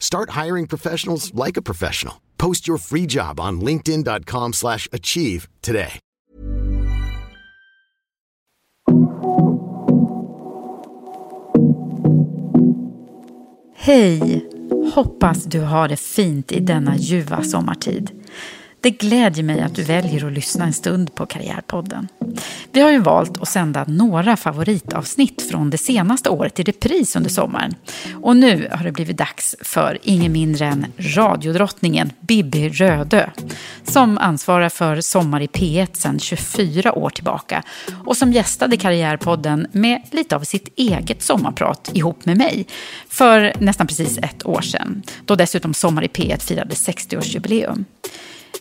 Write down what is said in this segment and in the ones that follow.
Start hiring professionals like a professional. Post your free job on linkedin.com slash achieve today. Hej! Hoppas du har det fint i denna ljuva sommartid. Det glädjer mig att du väljer att lyssna en stund på Karriärpodden. Vi har ju valt att sända några favoritavsnitt från det senaste året i repris under sommaren. Och nu har det blivit dags för ingen mindre än radiodrottningen Bibi Rödö som ansvarar för Sommar i P1 sedan 24 år tillbaka och som gästade Karriärpodden med lite av sitt eget sommarprat ihop med mig för nästan precis ett år sedan, då dessutom Sommar i P1 firade 60-årsjubileum.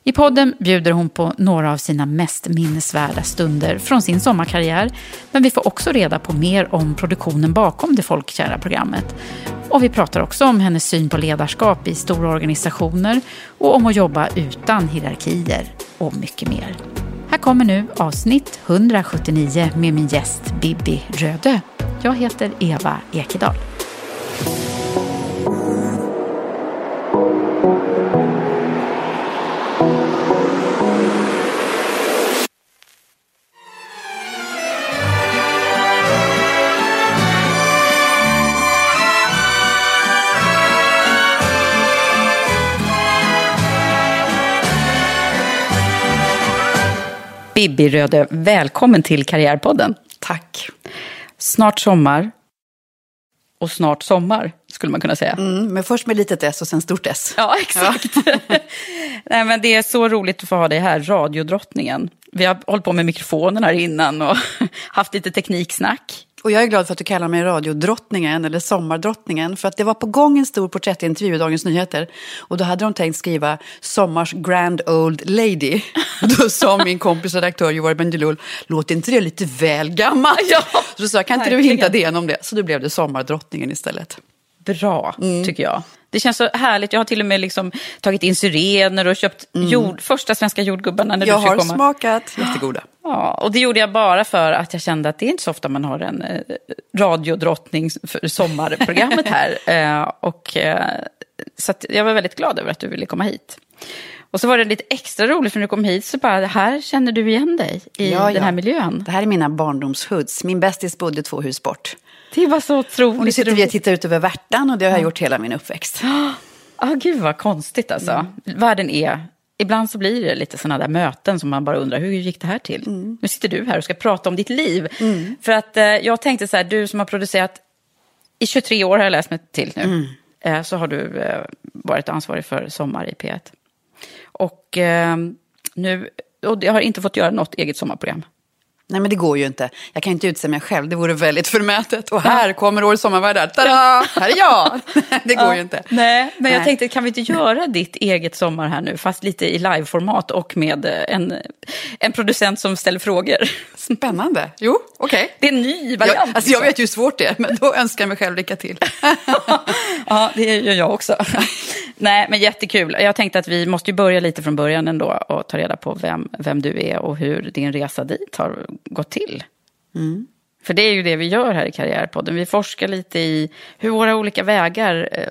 I podden bjuder hon på några av sina mest minnesvärda stunder från sin sommarkarriär. Men vi får också reda på mer om produktionen bakom det folkkära programmet. Och vi pratar också om hennes syn på ledarskap i stora organisationer och om att jobba utan hierarkier och mycket mer. Här kommer nu avsnitt 179 med min gäst Bibi Rödö. Jag heter Eva Ekedal. Bibi Rödö, välkommen till Karriärpodden. Tack. Snart sommar. Och snart sommar, skulle man kunna säga. Mm, men först med litet S och sen stort S. Ja, exakt. Nej, men det är så roligt att få ha dig här, radiodrottningen. Vi har hållit på med mikrofonen här innan och haft lite tekniksnack. Och jag är glad för att du kallar mig radiodrottningen eller sommardrottningen. För att det var på gång en stor porträttintervju i Dagens Nyheter. Och då hade de tänkt skriva Sommars grand old lady. Då sa min kompis redaktör Joar Bendjelloul, låter inte det lite väl gammalt? Ja, så då sa jag, kan inte verkligen. du hinta det om det? Så då blev det sommardrottningen istället. Bra, tycker jag. Det känns så härligt. Jag har till och med liksom tagit in syrener och köpt jord, första svenska jordgubbarna när jag du har komma. smakat, jättegoda. Ja, och det gjorde jag bara för att jag kände att det är inte så ofta man har en eh, radiodrottning för sommarprogrammet här. Eh, och, eh, så att jag var väldigt glad över att du ville komma hit. Och så var det lite extra roligt för när du kom hit så bara, här känner du igen dig i Ja, den ja. här miljön. Det här är mina barndomshoods. Min bästis bodde två hus bort. Det var så otroligt Och nu sitter vi och tittar ut över Värtan och det har jag gjort hela min uppväxt. Ah, gud vad konstigt alltså. Mm. Världen är... Ibland så blir det lite sådana där möten som man bara undrar, hur gick det här till? Mm. Nu sitter du här och ska prata om ditt liv. För att eh, jag tänkte så här, du som har producerat i 23 år har jag läst mig till nu. Mm. Eh, så har du eh, varit ansvarig för Sommar i P1. Och eh, nu, och jag har inte fått göra något eget sommarprogram. Nej, men det går ju inte. Jag kan inte utse mig själv, det vore väldigt förmätet. Och här kommer Årets sommarvärdar. Tada! Här är jag! det går ju inte. Nej, men jag Nej. tänkte, kan vi inte göra ditt eget sommar här nu, fast lite i liveformat och med eh, en, en producent som ställer frågor? Spännande. Jo, okej. Det är en ny variant. Jag, alltså jag liksom. vet ju hur svårt det är, men då önskar jag mig själv lycka till. Ja, det gör jag också. Nej, men jättekul. Jag tänkte att vi måste ju börja lite från början ändå och ta reda på vem, vem du är och hur din resa dit har gått till. För det är ju det vi gör här i Karriärpodden. Vi forskar lite i hur våra olika vägar eh,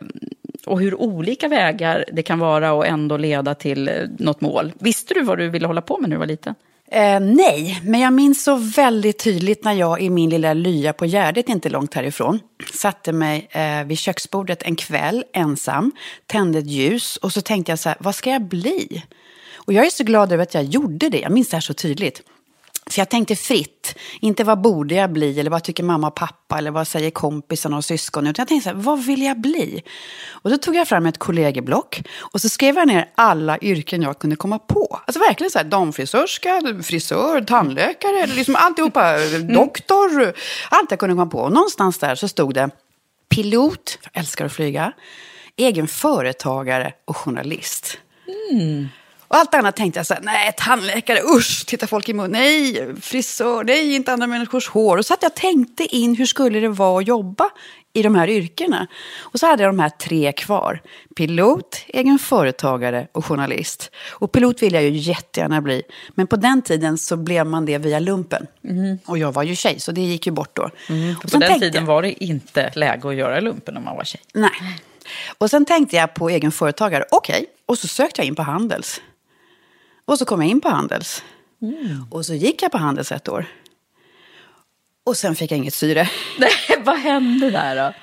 och hur olika vägar det kan vara och ändå leda till eh, något mål. Visste du vad du ville hålla på med när du var liten? Eh, nej, men jag minns så väldigt tydligt när jag i min lilla lya på Gärdet, inte långt härifrån, satte mig eh, vid köksbordet en kväll ensam, tände ett ljus och så tänkte jag så här, vad ska jag bli? Och jag är så glad över att jag gjorde det, jag minns det här så tydligt. För jag tänkte fritt, inte vad borde jag bli eller vad tycker mamma och pappa eller vad säger kompisarna och syskonen. Utan jag tänkte så här, vad vill jag bli? Och då tog jag fram ett kollegieblock och så skrev jag ner alla yrken jag kunde komma på. Alltså verkligen så här, damfrisörska, frisör, tandläkare, liksom alltihopa, doktor, allt jag kunde komma på. Och någonstans där så stod det pilot, jag älskar att flyga, egen företagare och journalist. Och allt annat tänkte jag så här, nej, tandläkare, usch, titta folk i mun, nej, frisör, nej, inte andra människors hår. Och så att jag tänkte in, hur skulle det vara att jobba i de här yrkena? Och så hade jag de här tre kvar. Pilot, egen företagare och journalist. Och pilot vill jag ju jättegärna bli. Men på den tiden så blev man det via lumpen. Och jag var ju tjej, så det gick ju bort då. Och På den tiden var det inte läge att göra lumpen om man var tjej. Nej. Och sen tänkte jag på egen företagare. Okej, och så sökte jag in på Handels. Och så kom jag in på Handels. Och så gick jag på Handels ett år. Och sen fick jag inget syre. Nej, vad hände där då?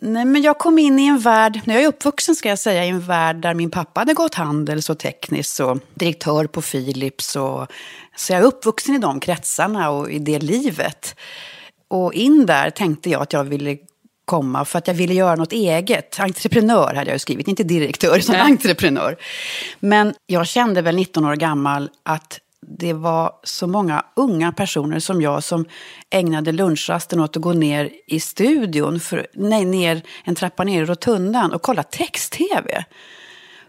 Nej, men jag kom in i en värld, när jag är uppvuxen ska jag säga, i en värld där min pappa hade gått Handels och tekniskt och direktör på Philips. Och, så jag är uppvuxen i de kretsarna och i det livet. Och in där tänkte jag att jag ville komma för att jag ville göra något eget. Entreprenör hade jag ju skrivit, inte direktör, utan entreprenör. Men jag kände väl 19 år gammal att det var så många unga personer som jag som ägnade lunchrasten åt att gå ner i studion, för, nej, ner en trappa ner i rotundan och kolla text-tv.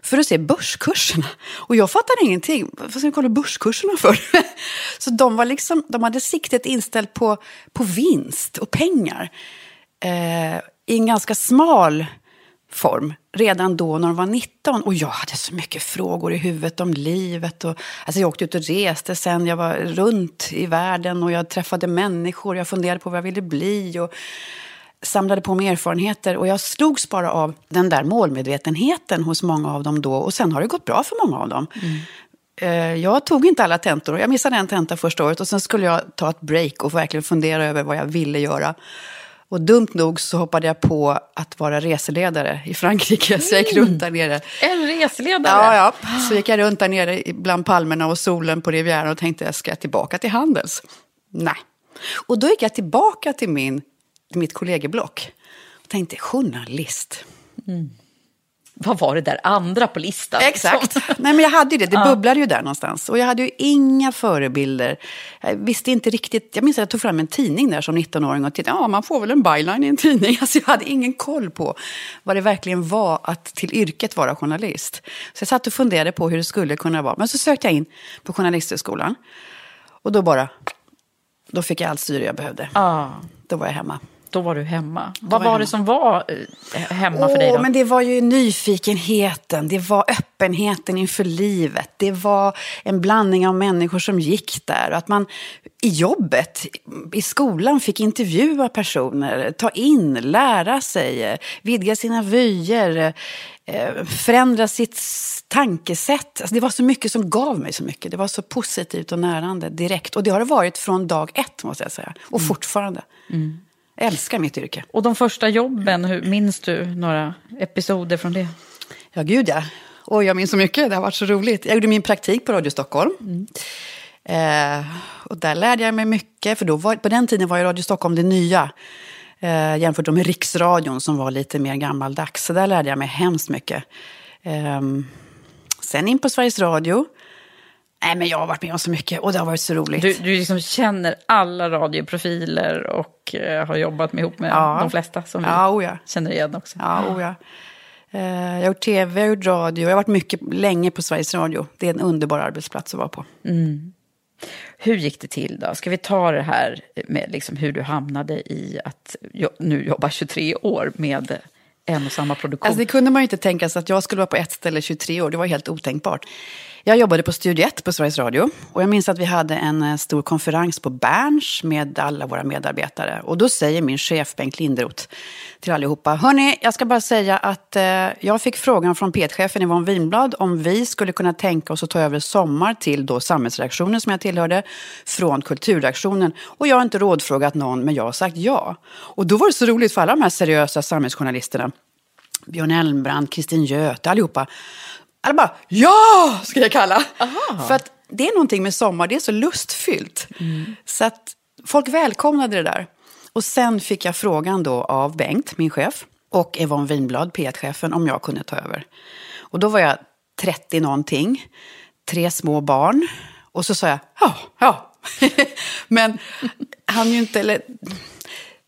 För att se börskurserna. Och jag fattade ingenting. Vad ska jag kolla börskurserna för? Så de, var liksom, de hade siktet inställt på, på vinst och pengar. Eh, I en ganska smal form redan då när de var 19. Och jag hade så mycket frågor i huvudet om livet. Och, alltså jag åkte ut och reste sen, jag var runt i världen och jag träffade människor. Jag funderade på vad jag ville bli och samlade på mig erfarenheter. Och jag slogs bara av den där målmedvetenheten hos många av dem då. Och sen har det gått bra för många av dem. Mm. Jag tog inte alla tentor. Jag missade en tenta första året och sen skulle jag ta ett break och verkligen fundera över vad jag ville göra. Och dumt nog så hoppade jag på att vara reseledare i Frankrike. Så jag gick runt där nere. En reseledare? Ja, ja. Så gick jag runt där nere bland palmerna och solen på Rivieran och tänkte, ska jag tillbaka till Handels? Nej. Och då gick jag tillbaka till, min, till mitt kollegieblock och tänkte, journalist. Vad var det där andra på listan? Exakt. Nej, men jag hade ju det. Det bubblade ju där någonstans. Och jag hade ju inga förebilder. Jag visste inte riktigt. Jag minns att jag tog fram en tidning där som 19-åring och tittade. Ja, man får väl en byline i en tidning. Alltså, jag hade ingen koll på vad det verkligen var att till yrket vara journalist. Så jag satt och funderade på hur det skulle kunna vara. Men så sökte jag in på Journalisthögskolan. Och då bara... Då fick jag allt styre jag behövde. Ja, Då var jag hemma. Då var du hemma. Vad var var, det som var eh, hemma för dig då? men det var ju nyfikenheten, det var öppenheten inför livet. Det var en blandning av människor som gick där. Och att man i jobbet, i skolan, fick intervjua personer, ta in, lära sig, vidga sina vyer, eh, förändra sitt tankesätt. Alltså det var så mycket som gav mig så mycket. Det var så positivt och närande direkt. Och det har det varit från dag ett, måste jag säga. Och fortfarande. Jag älskar mitt yrke. Och de första jobben, hur, minns du några episoder från det? Ja, gud ja. Oj, jag minns så mycket. Det har varit så roligt. Jag gjorde min praktik på Radio Stockholm. Eh, och där lärde jag mig mycket. För då var, på den tiden var ju Radio Stockholm det nya. Eh, jämfört med Riksradion som var lite mer gammaldags. Så där lärde jag mig hemskt mycket. Eh, sen in på Sveriges Radio. Nej, men jag har varit med om så mycket och det har varit så roligt. Du, du liksom känner alla radioprofiler och eh, har jobbat med, ihop med Ja. de flesta som vi Ja, oh ja. känner igen också. Ja, oh ja. Eh, jag har gjort tv, jag har gjort radio. Jag har varit mycket länge på Sveriges Radio. Det är en underbar arbetsplats att vara på. Hur gick det till då? Ska vi ta det här med liksom hur du hamnade i att jo, nu jobba 23 år med en och samma produktion? Alltså det kunde man ju inte tänka sig att jag skulle vara på ett ställe 23 år. Det var helt otänkbart. Jag jobbade på Studio 1 på Sveriges Radio. Och jag minns att vi hade en eh, stor konferens på Berns med alla våra medarbetare. Och då säger min chef Bengt Linderoth till allihopa. Hörni, jag ska bara säga att eh, jag fick frågan från P1-chefen Yvonne Winblad om vi skulle kunna tänka oss att ta över Sommar till då samhällsreaktionen som jag tillhörde från kulturreaktionen. Och jag har inte rådfrågat någon, men jag har sagt ja. Och då var det så roligt för alla de här seriösa samhällsjournalisterna. Björn Elmbrand, Kristin Göte, allihopa. Alla bara ja, ska jag kalla. För att det är någonting med sommar, det är så lustfyllt. Så att folk välkomnade det där. Och sen fick jag frågan då av Bengt, min chef, och Yvonne Winblad, P1-chefen, om jag kunde ta över. Och då var jag 30 någonting, tre små barn. Och så sa jag ja, ja. Men han ju inte, eller,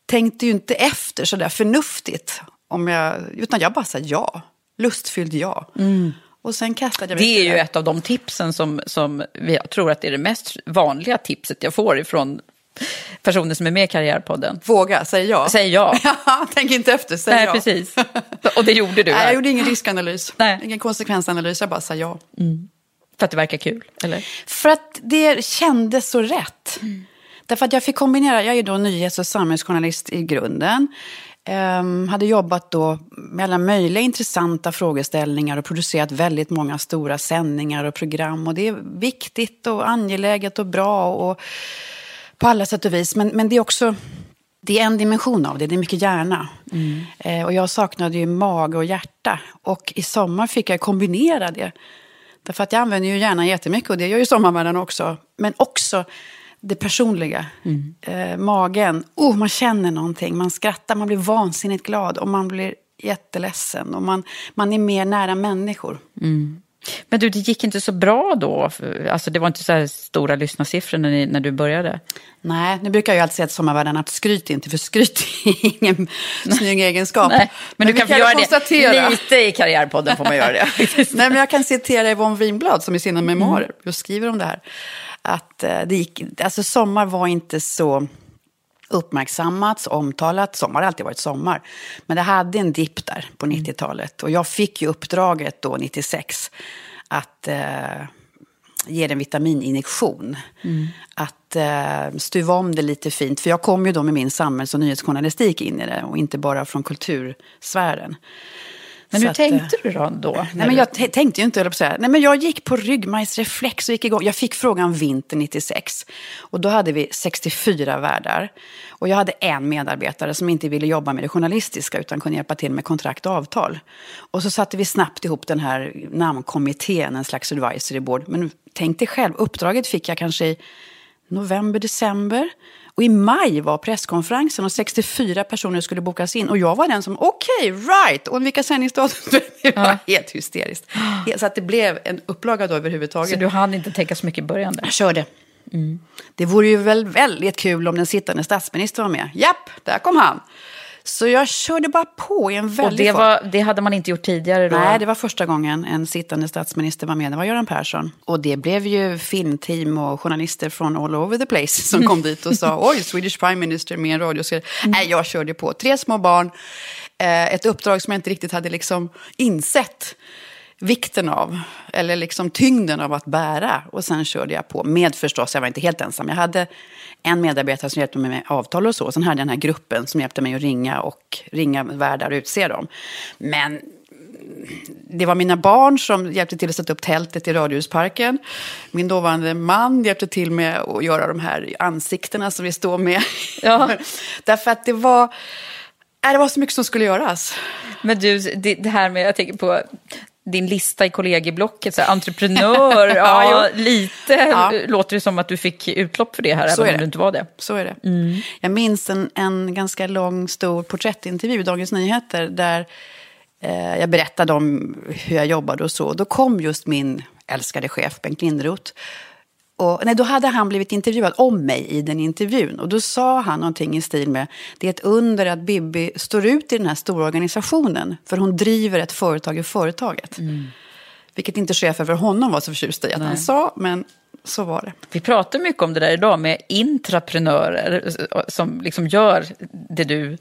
tänkte ju inte efter så där förnuftigt. Om jag, utan jag bara sa ja. Lustfylld ja. Och sen kastade jag mig Det är ju ett av de tipsen som, som vi tror att är det mest vanliga tipset jag får ifrån personer som är med i Karriärpodden. Våga, säg ja. Säg ja. Tänk inte efter, säg Nej, ja. precis. Och det gjorde du Nej, jag gjorde ingen riskanalys, Nej. ingen konsekvensanalys, jag bara sa ja. För att det verkar kul, eller? För att det kändes så rätt. Därför att jag fick kombinera, jag är då nyhets och samhällsjournalist i grunden. Ehm, hade jobbat då med alla möjliga intressanta frågeställningar och producerat väldigt många stora sändningar och program. Och det är viktigt och angeläget och bra och på alla sätt och vis. Men, men det är också det är en dimension av det, det är mycket hjärna. Eh, och jag saknade ju mage och hjärta. Och i sommar fick jag kombinera det. Därför att jag använder ju hjärnan jättemycket och det gör ju sommarvärlden också. Men också det personliga. Eh, magen, oh, man känner någonting, man skrattar, man blir vansinnigt glad och man blir jätteledsen. Och man, man är mer nära människor. Men du, det gick inte så bra då? Alltså det var inte så här stora lyssnarsiffror när, ni, när du började? Nej, nu brukar jag alltid säga till sommarvärlden att skryt inte, för skryt är ingen snygg egenskap. Nej, men, du vi kan få göra det lite i Karriärpodden får man göra det. Nej, men jag kan citera Yvonne Winblad som i sina memoarer Mm. just skriver om det här. Att eh, det gick, alltså sommar var inte så uppmärksammats, omtalat. Sommar har alltid varit sommar. Men det hade en dipp där på Mm. 90-talet. Och jag fick ju uppdraget då, 96, att eh, ge det en vitamininjektion. Mm. Att eh, stuva om det lite fint. För jag kom ju då med min samhälls och nyhetsjournalistik in i det. Och inte bara från kultursfären. Men hur eh, tänkte du då? då Nej, men jag tänkte ju inte, på säga. Nej, men jag gick på ryggmärgsreflex och gick igång. Jag fick frågan vinter 96. Och då hade vi 64 värdar. Och jag hade en medarbetare som inte ville jobba med det journalistiska utan kunde hjälpa till med kontrakt och avtal. Och så satte vi snabbt ihop den här namnkommittén, en slags advisory board. Men tänk dig själv, uppdraget fick jag kanske i november, december. Och i maj var presskonferensen och 64 personer skulle bokas in. Och jag var den som, okej, right! Och vilka sändningsdatum? Det var helt hysteriskt. Så att det blev en upplaga då överhuvudtaget. Så du hann inte tänka så mycket i början? Där. Jag körde. Det vore ju väl väldigt kul om den sittande statsministern var med. Japp, där kom han. Så jag körde bara på i en Och väldig det, var, det hade man inte gjort tidigare då? Nej, det var första gången en sittande statsminister var med. Det var Göran Persson. Och det blev ju filmteam och journalister från all over the place som kom dit och sa oj, Swedish Prime Minister med en radioserie. Nej, jag körde på. Tre små barn, eh, ett uppdrag som jag inte riktigt hade liksom insett vikten av, eller liksom tyngden av att bära. Och sen körde jag på, med förstås, jag var inte helt ensam. Jag hade en medarbetare som hjälpte mig med avtal och så. Sen hade jag den här gruppen som hjälpte mig att ringa och ringa värdar och utse dem. Men det var mina barn som hjälpte till att sätta upp tältet i Radiohusparken. Min dåvarande man hjälpte till med att göra de här ansiktena som vi står med. Ja. Därför att det var, nej, det var så mycket som skulle göras. Men du, det här med, jag tänker på din lista i kollegieblocket, så här, entreprenör, ja, Ja, lite Ja. låter det som att du fick utlopp för det här, Så även om du inte var det. Så är det. Jag minns en, en ganska lång, stor porträttintervju i Dagens Nyheter där eh, jag berättade om hur jag jobbade och så. Då kom just min älskade chef Bengt Linderoth. Och, nej, då hade han blivit intervjuad om mig i den intervjun. Och då sa han någonting i stil med det är ett under att Bibi står ut i den här stora organisationen. För hon driver ett företag i företaget. Vilket inte chefen för honom var så förtjust i att han sa, men så var det. Vi pratar mycket om det där idag med intraprenörer som liksom gör det du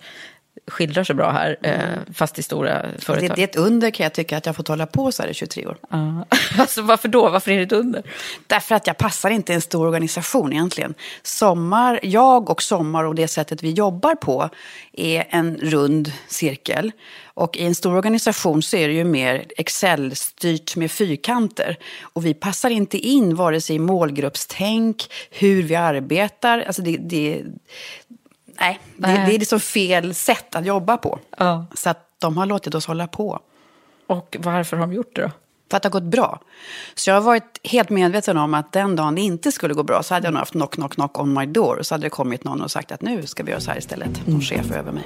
skildrar så bra här, eh, fast i stora företag. Det, det är ett under kan jag tycka att jag fått hålla på så här i 23 år. Ja. Alltså, varför då? Varför är det ett under? Därför att jag passar inte i en stor organisation egentligen. Sommar, jag och Sommar och det sättet vi jobbar på är en rund cirkel. Och i en stor organisation så är det ju mer Excel-styrt med fyrkanter. Och vi passar inte in vare sig i målgruppstänk, hur vi arbetar. Alltså det, det, nej, det, det är liksom fel sätt att jobba på. Ja. Så att de har låtit oss hålla på. Och varför har de gjort det då? För att det har gått bra. Så jag har varit helt medveten om att den dagen det inte skulle gå bra så hade jag nog haft knock, knock, knock on my door. Så hade det kommit någon och sagt att nu ska vi göra så här istället. Någon chef över mig.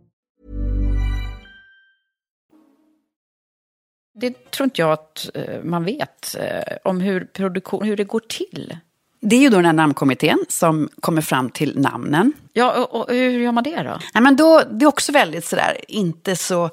Det tror inte jag att eh, man vet eh, om hur, produktion, hur det går till. Det är ju då den här namnkommittén som kommer fram till namnen. Ja, och, och hur gör man det då? Nej, men då, det är också väldigt sådär, inte så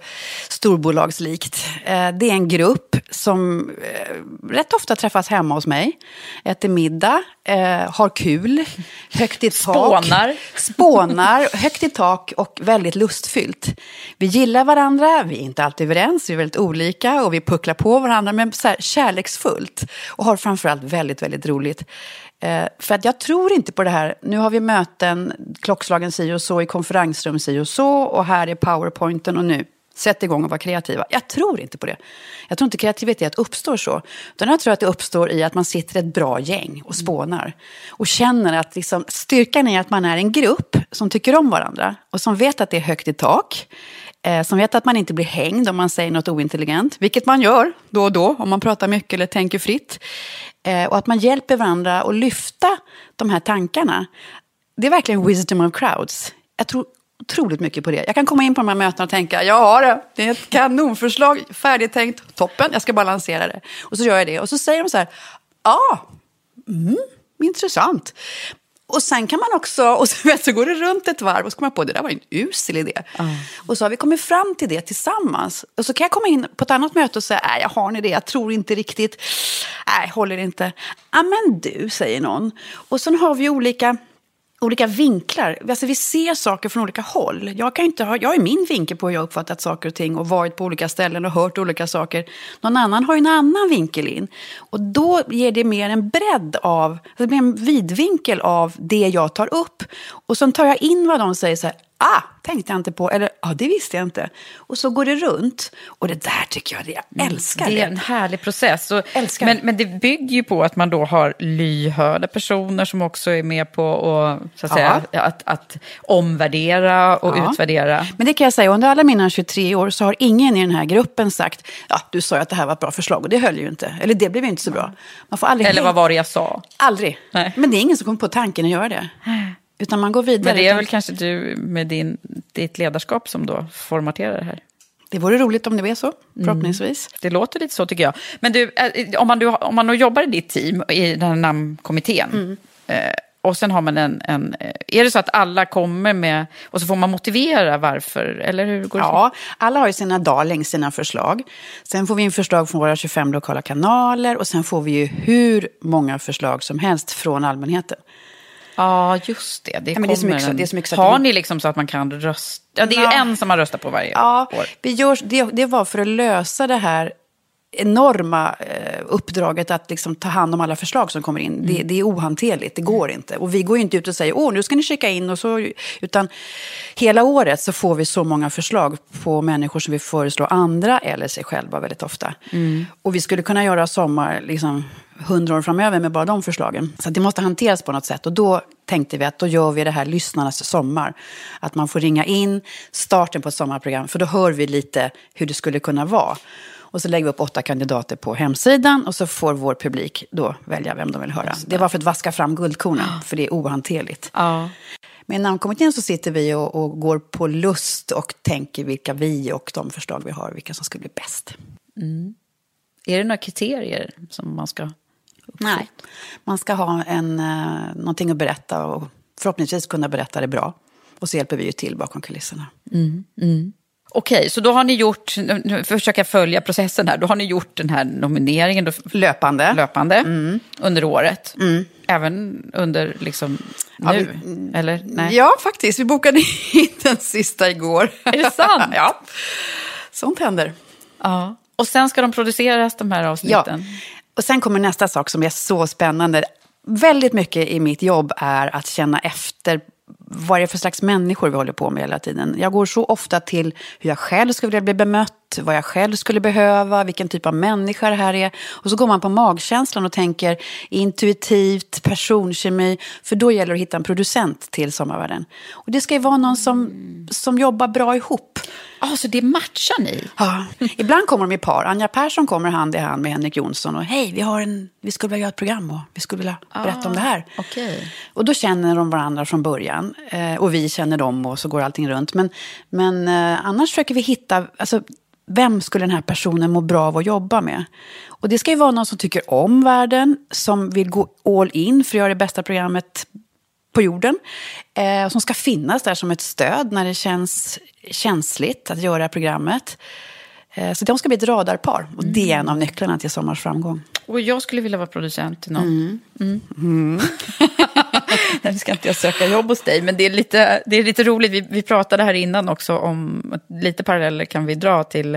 storbolagslikt. Eh, det är en grupp som eh, rätt ofta träffas hemma hos mig, äter middag, eh, har kul, högt i tak. Spånar. Spånar, högt i tak och väldigt lustfyllt. Vi gillar varandra, vi är inte alltid överens, vi är väldigt olika och vi pucklar på varandra, men så här kärleksfullt. Och har framförallt väldigt, väldigt roligt. För att jag tror inte på det här, nu har vi möten, klockslagen si och så, i konferensrum si och så, och här är powerpointen och nu, sätt igång och var kreativa. Jag tror inte på det. Jag tror inte kreativitet uppstår så. Utan jag tror att det uppstår i att man sitter ett bra gäng och spånar. Och känner att liksom, styrkan är att man är en grupp som tycker om varandra. Och som vet att det är högt i tak. Eh, som vet att man inte blir hängd om man säger något ointelligent. Vilket man gör då och då om man pratar mycket eller tänker fritt. Eh, och att man hjälper varandra att lyfta de här tankarna. Det är verkligen wisdom of crowds. Jag tror otroligt mycket på det. Jag kan komma in på de här mötena och tänka, jag har det, det är ett kanonförslag, färdigtänkt, toppen, jag ska bara lansera det. Och så gör jag det. Och så säger de så här, ja, ah, mm, intressant. Och sen kan man också, och så, vet, så går det runt ett varv och så kommer man på det där var en usel idé. Och så har vi kommit fram till det tillsammans. Och så kan jag komma in på ett annat möte och säga, nej jag har en idé, jag tror inte riktigt, nej håller inte. Ja men du, säger någon. Och sen har vi olika olika vinklar. Alltså vi ser saker från olika håll. Jag, kan inte ha, jag har min vinkel på hur jag uppfattat saker och ting och varit på olika ställen och hört olika saker. Någon annan har en annan vinkel in. Och då ger det mer en bredd av, alltså det blir en vidvinkel av det jag tar upp. Och sen tar jag in vad de säger så här, ah, tänkte jag inte på, eller ah, det visste jag inte. Och så går det runt. Och det där tycker jag, jag älskar det. Det är en härlig process. Och, Älskar. men, men det bygger ju på att man då har lyhörda personer som också är med på och, så att, säga, att, att omvärdera och Ja. utvärdera. Men det kan jag säga, under alla mina 23 år så har ingen i den här gruppen sagt, ja, du sa ju att det här var ett bra förslag och det höll ju inte. Eller det blev ju inte så bra. Man får aldrig Eller vad var det jag sa? Aldrig. Nej. Men det är ingen som kommer på tanken att göra det. Utan man går vidare. Men det är väl kanske du med din, ditt ledarskap som då formaterar det här. det vore roligt om det är så, förhoppningsvis. Det låter lite så tycker jag. Men du, eh, om man, du, om man jobbar i ditt team, i den här namnkommittén, Mm. eh, och sen har man en, en... eh, Är det så att alla kommer med, och så får man motivera varför, eller hur går det Ja, alla har ju sina darlings, sina förslag. Sen får vi in förslag från våra 25 lokala kanaler och sen får vi ju hur många förslag som helst från allmänheten. Ja, just det. Det, Ja, det är så mycket en- det är så mycket så Har ni liksom så att man kan rösta? Ja, det är ju Ja. en som man röstar på varje Ja, år. vi gör, det, det var för att lösa det här enorma eh, uppdraget att liksom ta hand om alla förslag som kommer in. Mm. Det, det är ohanterligt, det går inte. Och vi går ju inte ut och säger, åh, nu ska ni checka in. Och så, utan hela året så får vi så många förslag på människor som vi föreslår andra eller sig själva väldigt ofta. Mm. Och vi skulle kunna göra sommar liksom, hundra år framöver med bara de förslagen. Så det måste hanteras på något sätt. Och då tänkte vi att då gör vi det här lyssnarnas sommar. Att man får ringa in starten på ett sommarprogram. För då hör vi lite hur det skulle kunna vara. Och så lägger vi upp åtta kandidater på hemsidan och så får vår publik då välja vem de vill höra. Det var för att vaska fram guldkornen, för det är ohanterligt. Ja. Med namnkommittén så sitter vi och, och går på lust och tänker vilka vi och de förslag vi har, vilka som skulle bli bäst. Är det några kriterier som man ska... Nej. Man ska ha en, uh, någonting att berätta och förhoppningsvis kunna berätta det bra. Och så hjälper vi ju till bakom kulisserna. Okej, så då har ni gjort, nu försöker jag följa processen här, då har ni gjort den här nomineringen då, Löpande. löpande under året. Även under liksom Ja, nu, eller? Nej. Ja, faktiskt. Vi bokade in den sista igår. Är det sant? ja. Sånt händer. Ja. Och sen ska de produceras, de här Ja. avsnitten? Och sen kommer nästa sak som är så spännande. Väldigt mycket i mitt jobb är att känna efter vad det är för slags människor vi håller på med hela tiden. Jag går så ofta till hur jag själv skulle vilja bli bemött, vad jag själv skulle behöva, vilken typ av människa det här är. Och så går man på magkänslan och tänker intuitivt, personkemi. För då gäller det att hitta en producent till Sommarvärden. Och det ska ju vara någon som, som jobbar bra ihop. Ja, så det matchar ni? Ja, ibland kommer de i par. Anja Persson kommer hand i hand med Henrik Jonsson. Och hej, vi, har en, vi skulle vilja göra ett program och vi skulle vilja berätta om det här. okej. Och då känner de varandra från början. Eh, och vi känner dem och så går allting runt. Men, men eh, annars försöker vi hitta, alltså, vem skulle den här personen må bra av att jobba med? Och det ska ju vara någon som tycker om världen, som vill gå all in för att göra det bästa programmet på jorden. Eh, som ska finnas där som ett stöd när det känns känsligt att göra programmet. Eh, så de ska bli ett radarpar. Och det är en av nycklarna till Sommars framgång. Och jag skulle vilja vara producent till någon. Mm. Nu ska inte jag söka jobb hos dig, men det är lite, det är lite roligt. Vi, vi pratade här innan också om, att lite paralleller kan vi dra till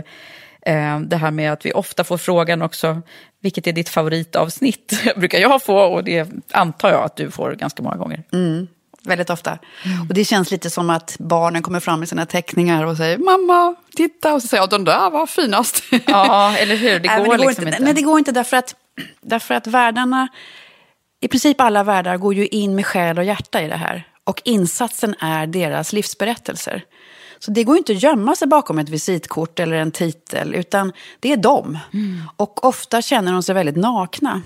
eh, det här med att vi ofta får frågan också, vilket är ditt favoritavsnitt? brukar jag få och det antar jag att du får ganska många gånger. Väldigt ofta. Och det känns lite som att barnen kommer fram med sina teckningar och säger mamma, titta. Och så säger jag, den där var finast. Ja, eller hur? Det Nej, går, men det går liksom inte. Nej, det går inte därför att, därför att världarna, i princip alla världar går ju in med själ och hjärta i det här. Och insatsen är deras livsberättelser. Så det går ju inte att gömma sig bakom ett visitkort eller en titel, utan det är dem. Och ofta känner de sig väldigt nakna.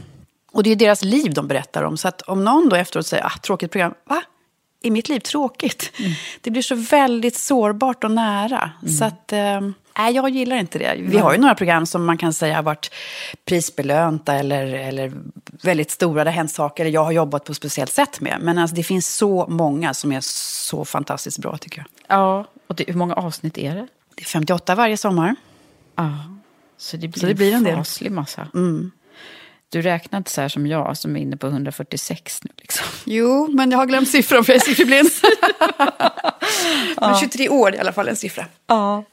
Och det är deras liv de berättar om. Så att om någon då efteråt säger, ah, tråkigt program, va? Är mitt liv tråkigt? Det blir så väldigt sårbart och nära. Så att, eh, Nej, jag gillar inte det. Vi har ju några program som man kan säga har varit prisbelönta eller, eller väldigt stora, det har hänt saker, eller jag har jobbat på ett speciellt sätt med. Men alltså, det finns så många som är så fantastiskt bra tycker jag. Ja, och det, hur många avsnitt är det? Det är 58 varje sommar. Ja, så det blir, Så det blir en del. en faslig massa. Mm. Du räknar inte så här som jag, som är inne på 146 nu. Liksom. Jo, men jag har glömt siffran för jag är sifferblind. Men 23 år i alla fall en siffra. Ja.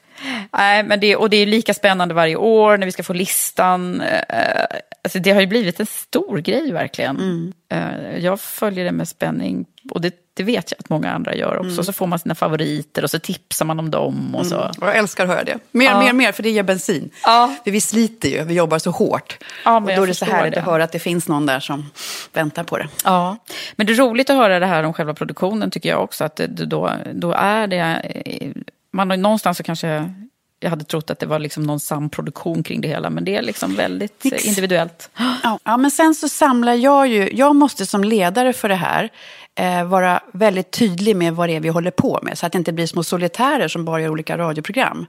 Nej, men det, och det är lika spännande varje år när vi ska få listan. Eh, Alltså det har ju blivit en stor grej verkligen. Eh, Jag följer det med spänning. Och det, det vet jag att många andra gör också. Så får man sina favoriter och så tipsar man om dem. Och så. Och jag älskar att höra det. Mer, Ja. mer, mer, för det ger bensin. Ja. För vi sliter ju, vi jobbar så hårt. Ja, men och då är det så härligt det. att höra att det finns någon där som väntar på det. Ja, men det är roligt att höra det här om själva produktionen tycker jag också. Att det, då, då är det... eh, Man har någonstans så kanske... Jag hade trott att det var liksom någon samproduktion kring det hela, men det är liksom väldigt eh, Nix. individuellt. Ja, men sen så samlar jag ju, jag måste som ledare för det här eh, vara väldigt tydlig med vad det är vi håller på med. Så att det inte blir små solitärer som bara gör olika radioprogram.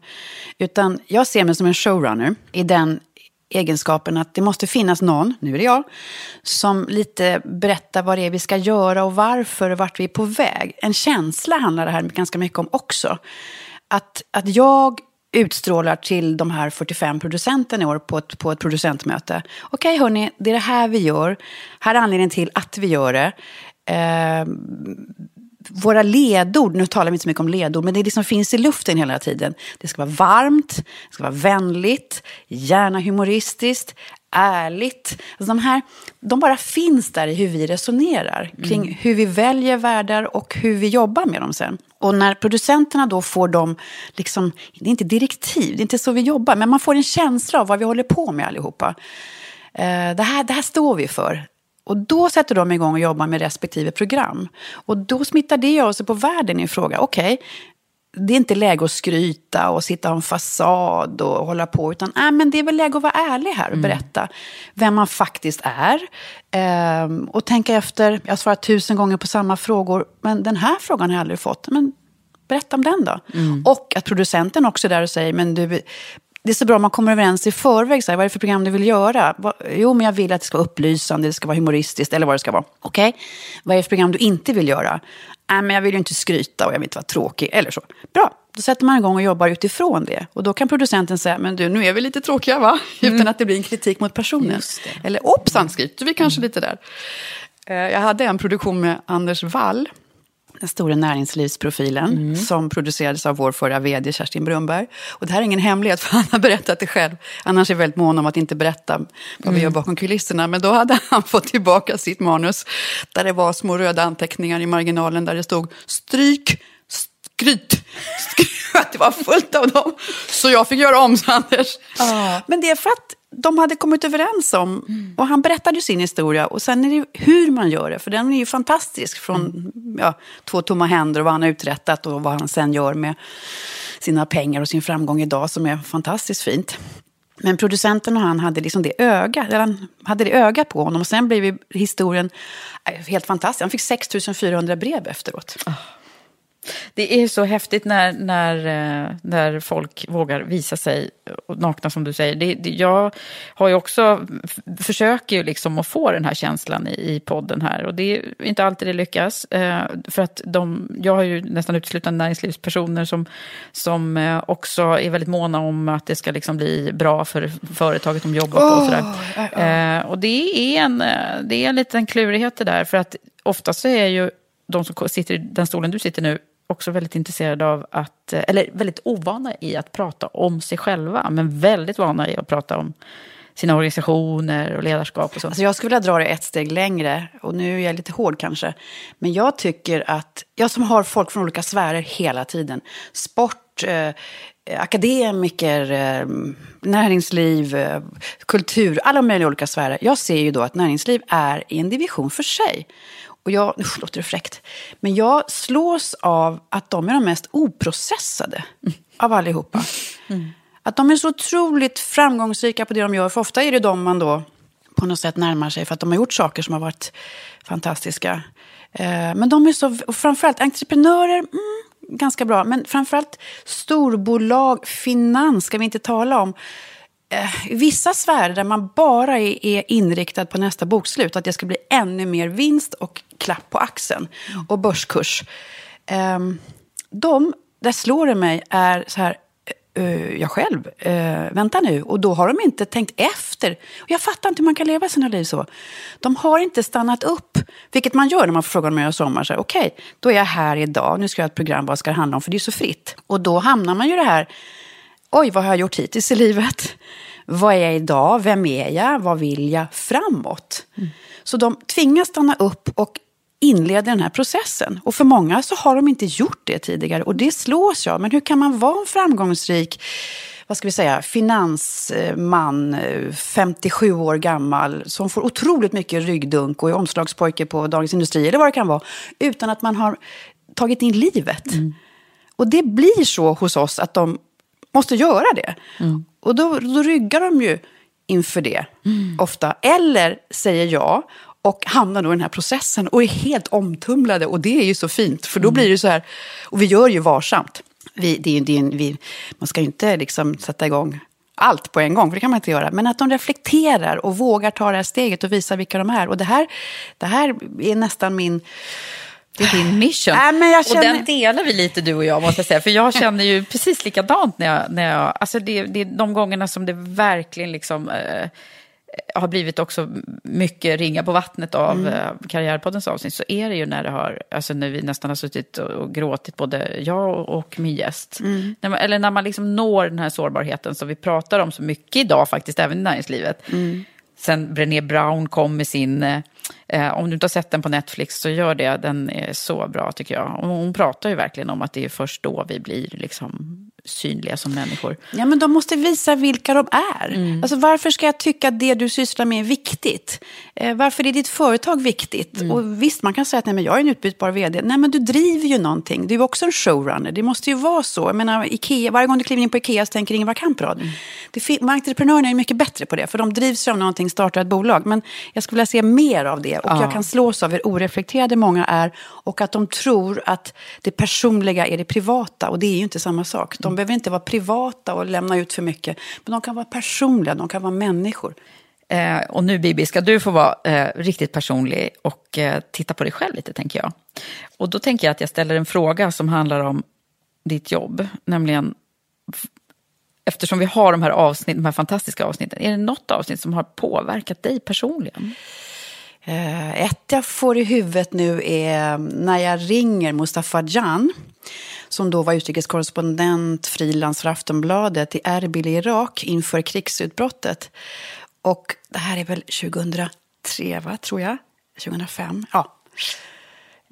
Utan jag ser mig som en showrunner i den egenskapen att det måste finnas någon, nu är det jag, som lite berättar vad det är vi ska göra och varför och vart vi är på väg. En känsla handlar det här ganska mycket om också. Att, att jag utstrålar till de här 45 producenterna i år på ett, på ett producentmöte. Okej hörni, det är det här vi gör. Här är anledningen till att vi gör det. Eh, våra ledord, nu talar vi inte så mycket om ledord, men det liksom finns i luften hela tiden. Det ska vara varmt, det ska vara vänligt, gärna humoristiskt, ärligt. Alltså de här, de bara finns där i hur vi resonerar kring hur vi väljer världar och hur vi jobbar med dem sen. Och när producenterna då får dem, liksom, det är inte direktiv, det är inte så vi jobbar, men man får en känsla av vad vi håller på med allihopa. Eh, det, här, det här står vi för. Och då sätter de igång och jobbar med respektive program. Och då smittar det av sig på världen i fråga. Okej, det är inte läge att skryta och sitta och ha en fasad och hålla på. Utan äh, men det är väl läge att vara ärlig här och berätta vem man faktiskt är. Ehm, och tänka efter, jag har svarat tusen gånger på samma frågor. Men den här frågan har jag aldrig fått. Men berätta om den då. Och att producenten också är där och säger, men du, det är så bra om man kommer överens i förväg. Så här, vad är det för program du vill göra? Jo, men jag vill att det ska vara upplysande, det ska vara humoristiskt eller vad det ska vara. Okej, vad är det för program du inte vill göra? Nej, men jag vill ju inte skryta och jag vill inte vara tråkig eller så. Bra, då sätter man igång och jobbar utifrån det. Och då kan producenten säga, men du, nu är vi lite tråkiga va? Utan att det blir en kritik mot personen. Eller, hoppsan, skryter vi kanske lite där. Eh, Jag hade en produktion med Anders Wall, den stora näringslivsprofilen, som producerades av vår förra vd Kerstin Brunberg. Och det här är ingen hemlighet, för han har berättat det själv. Annars är jag väldigt mån om att inte berätta vad vi gör bakom kulisserna. Men då hade han fått tillbaka sitt manus, där det var små röda anteckningar i marginalen där det stod stryk, skryt. Att det var fullt av dem. Så jag fick göra om, sa Anders. Men det är för att de hade kommit överens om, och han berättade sin historia. Och sen är det hur man gör det, för den är ju fantastisk. Från ja, två tomma händer och vad han har uträttat och vad han sen gör med sina pengar och sin framgång idag som är fantastiskt fint. Men producenten och han hade liksom det eller han hade det ögat på honom. Och sen blev historien eh, helt fantastisk. Han fick 6400 brev efteråt. Det är så häftigt när, när, eh, när folk vågar visa sig nakna som du säger. Det, det, jag har ju också, försöker ju liksom att få den här känslan i, i podden här. Och det är inte alltid det lyckas. Eh, för att de, jag har ju nästan uteslutande näringslivspersoner som, som eh, också är väldigt måna om att det ska liksom bli bra för företaget de jobbar på. Och, sådär. Och det är, en, det är en liten klurighet det där. För att oftast så är ju de som sitter i den stolen du sitter nu också väldigt intresserade av att, eh, eller väldigt ovana i att prata om sig själva, men väldigt vana i att prata om sina organisationer och ledarskap och så. Alltså jag skulle vilja dra det ett steg längre, och nu är jag lite hård kanske. Men jag tycker att, jag som har folk från olika sfärer hela tiden, sport, eh, akademiker, eh, näringsliv, eh, kultur, alla möjliga olika sfärer. Jag ser ju då att näringsliv är i en division för sig. Och jag, nu låter det fräckt, men jag slås av att de är de mest oprocessade av allihopa. Att de är så otroligt framgångsrika på det de gör. För ofta är det de man då på något sätt närmar sig för att de har gjort saker som har varit fantastiska. Eh, men de är så, och framförallt entreprenörer, mm, ganska bra. Men framförallt storbolag, finans ska vi inte tala om. I vissa sfärer där man bara är, inriktad på nästa bokslut, att det ska bli ännu mer vinst och klapp på axeln och börskurs. Ehm, de, där slår det mig, är så här, eh, eh, jag själv, vänta nu. Och då har de inte tänkt efter. Jag fattar inte hur man kan leva sina liv så. De har inte stannat upp, vilket man gör när man får frågan om jag gör sommar. Okej, okay, då är jag här idag, nu ska jag ha ett program, vad ska det handla om? För det är så fritt. Och då hamnar man ju i det här, oj, vad har jag gjort hittills i livet? Vad är jag idag? Vem är jag? Vad vill jag framåt? Mm. Så de tvingas stanna upp och inleder den här processen. Och för många så har de inte gjort det tidigare och det slås jag. Men hur kan man vara en framgångsrik vad ska vi säga, finansman, 57 år gammal, som får otroligt mycket ryggdunk och är omslagspojke på Dagens Industri eller vad det kan vara, utan att man har tagit in livet. Mm. Och det blir så hos oss att de måste göra det. Mm. Och då, då ryggar de ju inför det, mm. ofta. Eller säger ja och hamnar då i den här processen och är helt omtumlade. Och det är ju så fint, för då mm. blir det så här, och vi gör ju varsamt. Vi, det är, det är, vi, man ska ju inte liksom sätta igång allt på en gång, för det kan man inte göra. Men att de reflekterar och vågar ta det här steget och visa vilka de är. Och det här, det här är nästan min... Det är din mission. Äh, men jag känner... Och den delar vi lite du och jag måste jag säga. För jag känner ju precis likadant när jag... När jag alltså det, det är de gångerna som det verkligen liksom... Eh, har blivit också mycket ringa på vattnet av mm. Eh, Karriärpoddens avsnitt så är det ju när det har, alltså när vi nästan har suttit och gråtit både jag och min gäst. Mm. När man, eller när man liksom når den här sårbarheten som vi pratar om så mycket idag faktiskt, även i näringslivet. Mm. Sen Brené Brown kom med sin, eh, om du inte har sett den på Netflix så gör det, den är så bra tycker jag. Och hon pratar ju verkligen om att det är först då vi blir liksom synliga som människor. Ja, men de måste visa vilka de är. Mm. Alltså, varför ska jag tycka att det du sysslar med är viktigt? Eh, varför är ditt företag viktigt? Mm. Och visst, man kan säga att nej, men jag är en utbytbar vd. Nej, men du driver ju någonting. Du är också en showrunner. Det måste ju vara så. Jag menar, Ikea, varje gång du kliver in på Ikea så tänker Ingvar Kamprad. Mm. entreprenörerna är mycket bättre på det, för de drivs av någonting, startar ett bolag. Men jag skulle vilja se mer av det. Och ja. jag kan slås av hur oreflekterade många är och att de tror att det personliga är det privata. Och det är ju inte samma sak. De behöver inte vara privata och lämna ut för mycket. Men de kan vara personliga, de kan vara människor. Eh, och nu Bibi, ska du få vara eh, riktigt personlig och eh, titta på dig själv lite, tänker jag. Och då tänker jag att jag ställer en fråga som handlar om ditt jobb. Nämligen, eftersom vi har de här, avsnitt, de här fantastiska avsnitten, är det något avsnitt som har påverkat dig personligen? Eh, ett jag får i huvudet nu är när jag ringer Mustafa Jan som då var utrikeskorrespondent, frilans för Aftonbladet i Erbil i Irak inför krigsutbrottet. Och det här är väl 2003, va, tror jag? 2005? Ja.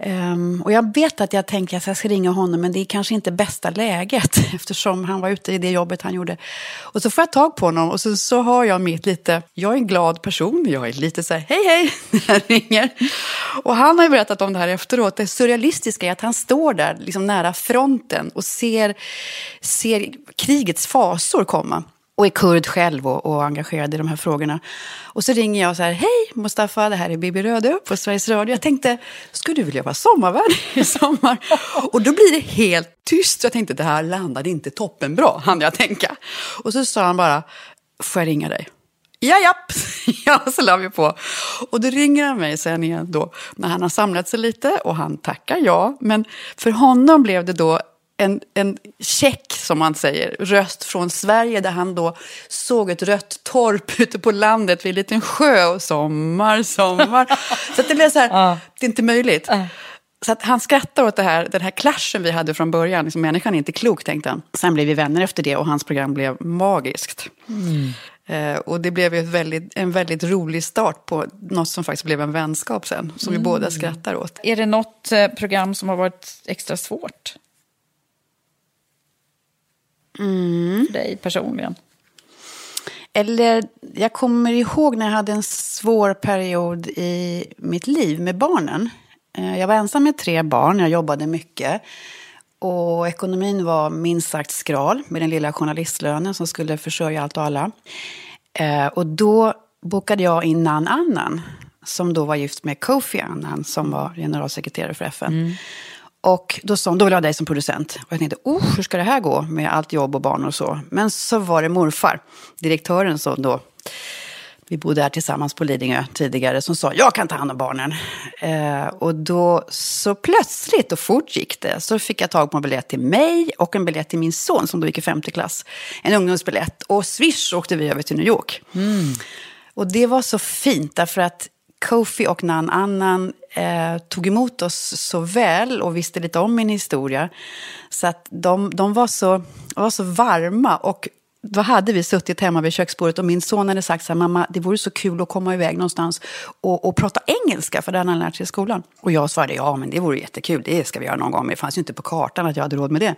Um, och jag vet att jag tänker att jag ska ringa honom, men det är kanske inte bästa läget eftersom han var ute i det jobbet han gjorde. Och så får jag tag på honom och så, så har jag mitt lite, jag är en glad person, jag är lite så här, hej hej, när jag ringer. Och han har ju berättat om det här efteråt, det surrealistiska är att han står där liksom nära fronten och ser, ser krigets fasor komma och är kurd själv och, och, engagerad i de här frågorna. Och så ringer jag och säger, hej Mustafa, det här är Bibi Röde på Sveriges Radio. Jag tänkte, skulle du vilja vara sommarvärd i sommar? och då blir det helt tyst. Jag tänkte, det här landade inte toppenbra, hann jag tänka. Och så sa han bara, får jag ringa dig? Ja, japp. ja, så la vi på. Och då ringer han mig sen igen då, när han har samlat sig lite och han tackar ja. Men för honom blev det då en, en check, som man säger, röst från Sverige där han då såg ett rött torp ute på landet vid en liten sjö och sommar, sommar. så det blev så här, det är inte möjligt. Så han skrattar åt det här, den här klaschen vi hade från början. Liksom, människan är inte klok, tänkte han. Sen blev vi vänner efter det och hans program blev magiskt. Mm. Eh, och det blev ett väldigt, en väldigt rolig start på något som faktiskt blev en vänskap sen. Som mm. vi båda skrattar åt. Är det något eh, program som har varit extra svårt? Mm. för dig personligen? Eller, jag kommer ihåg när jag hade en svår period i mitt liv med barnen. Eh, jag var ensam med tre barn, jag jobbade mycket. Och ekonomin var minst sagt skral med den lilla journalistlönen som skulle försörja allt och alla. Eh, och då bokade jag in Nan Annan, som då var gift med Kofi Annan, som var generalsekreterare för FN. Mm. Och då sa hon, då vill jag ha dig som producent. Och jag tänkte, oh, hur ska det här gå med allt jobb och barn och så. Men så var det morfar, direktören som då, vi bodde här tillsammans på Lidingö tidigare, som sa, jag kan ta hand om barnen. Eh, och då, så plötsligt och fort gick det, så fick jag tag på en biljett till mig och en biljett till min son som då gick i femte klass. En ungdomsbiljett. Och swish åkte vi över till New York. Och det var så fint, därför att Kofi och Nan Annan eh, tog emot oss så väl och visste lite om min historia. Så att de, de var, så, var så varma. Och då hade vi suttit hemma vid köksbordet och min son hade sagt så här, mamma, det vore så kul att komma iväg någonstans och, och prata engelska, för det hade han lärt sig i skolan. Och jag svarade, ja men det vore jättekul, det ska vi göra någon gång, men det fanns ju inte på kartan att jag hade råd med det.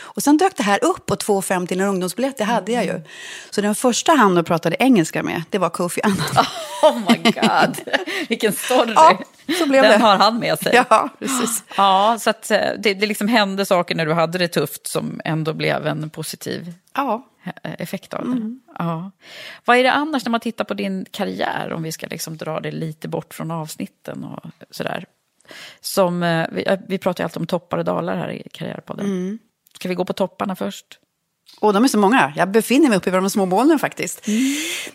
Och sen dök det här upp och 2,50 till en ungdomsbiljett, det hade jag ju. Så den första han då pratade engelska med, det var Kofi Annan. Oh my god, vilken story. Ja, så blev Den det. har han med sig. Ja, precis. Ja, så eh, det, det liksom hände saker när du hade det tufft som ändå blev en positiv Ja. Eh, effekt av det. Ja. Vad är det annars när man tittar på din karriär, om vi ska liksom dra det lite bort från avsnitten och sådär. Som, eh, vi, eh, vi pratar ju alltid om toppar och dalar här i Karriärpodden. Ska vi gå på topparna först? Och de är så många. Jag befinner mig uppe i de små molnen faktiskt.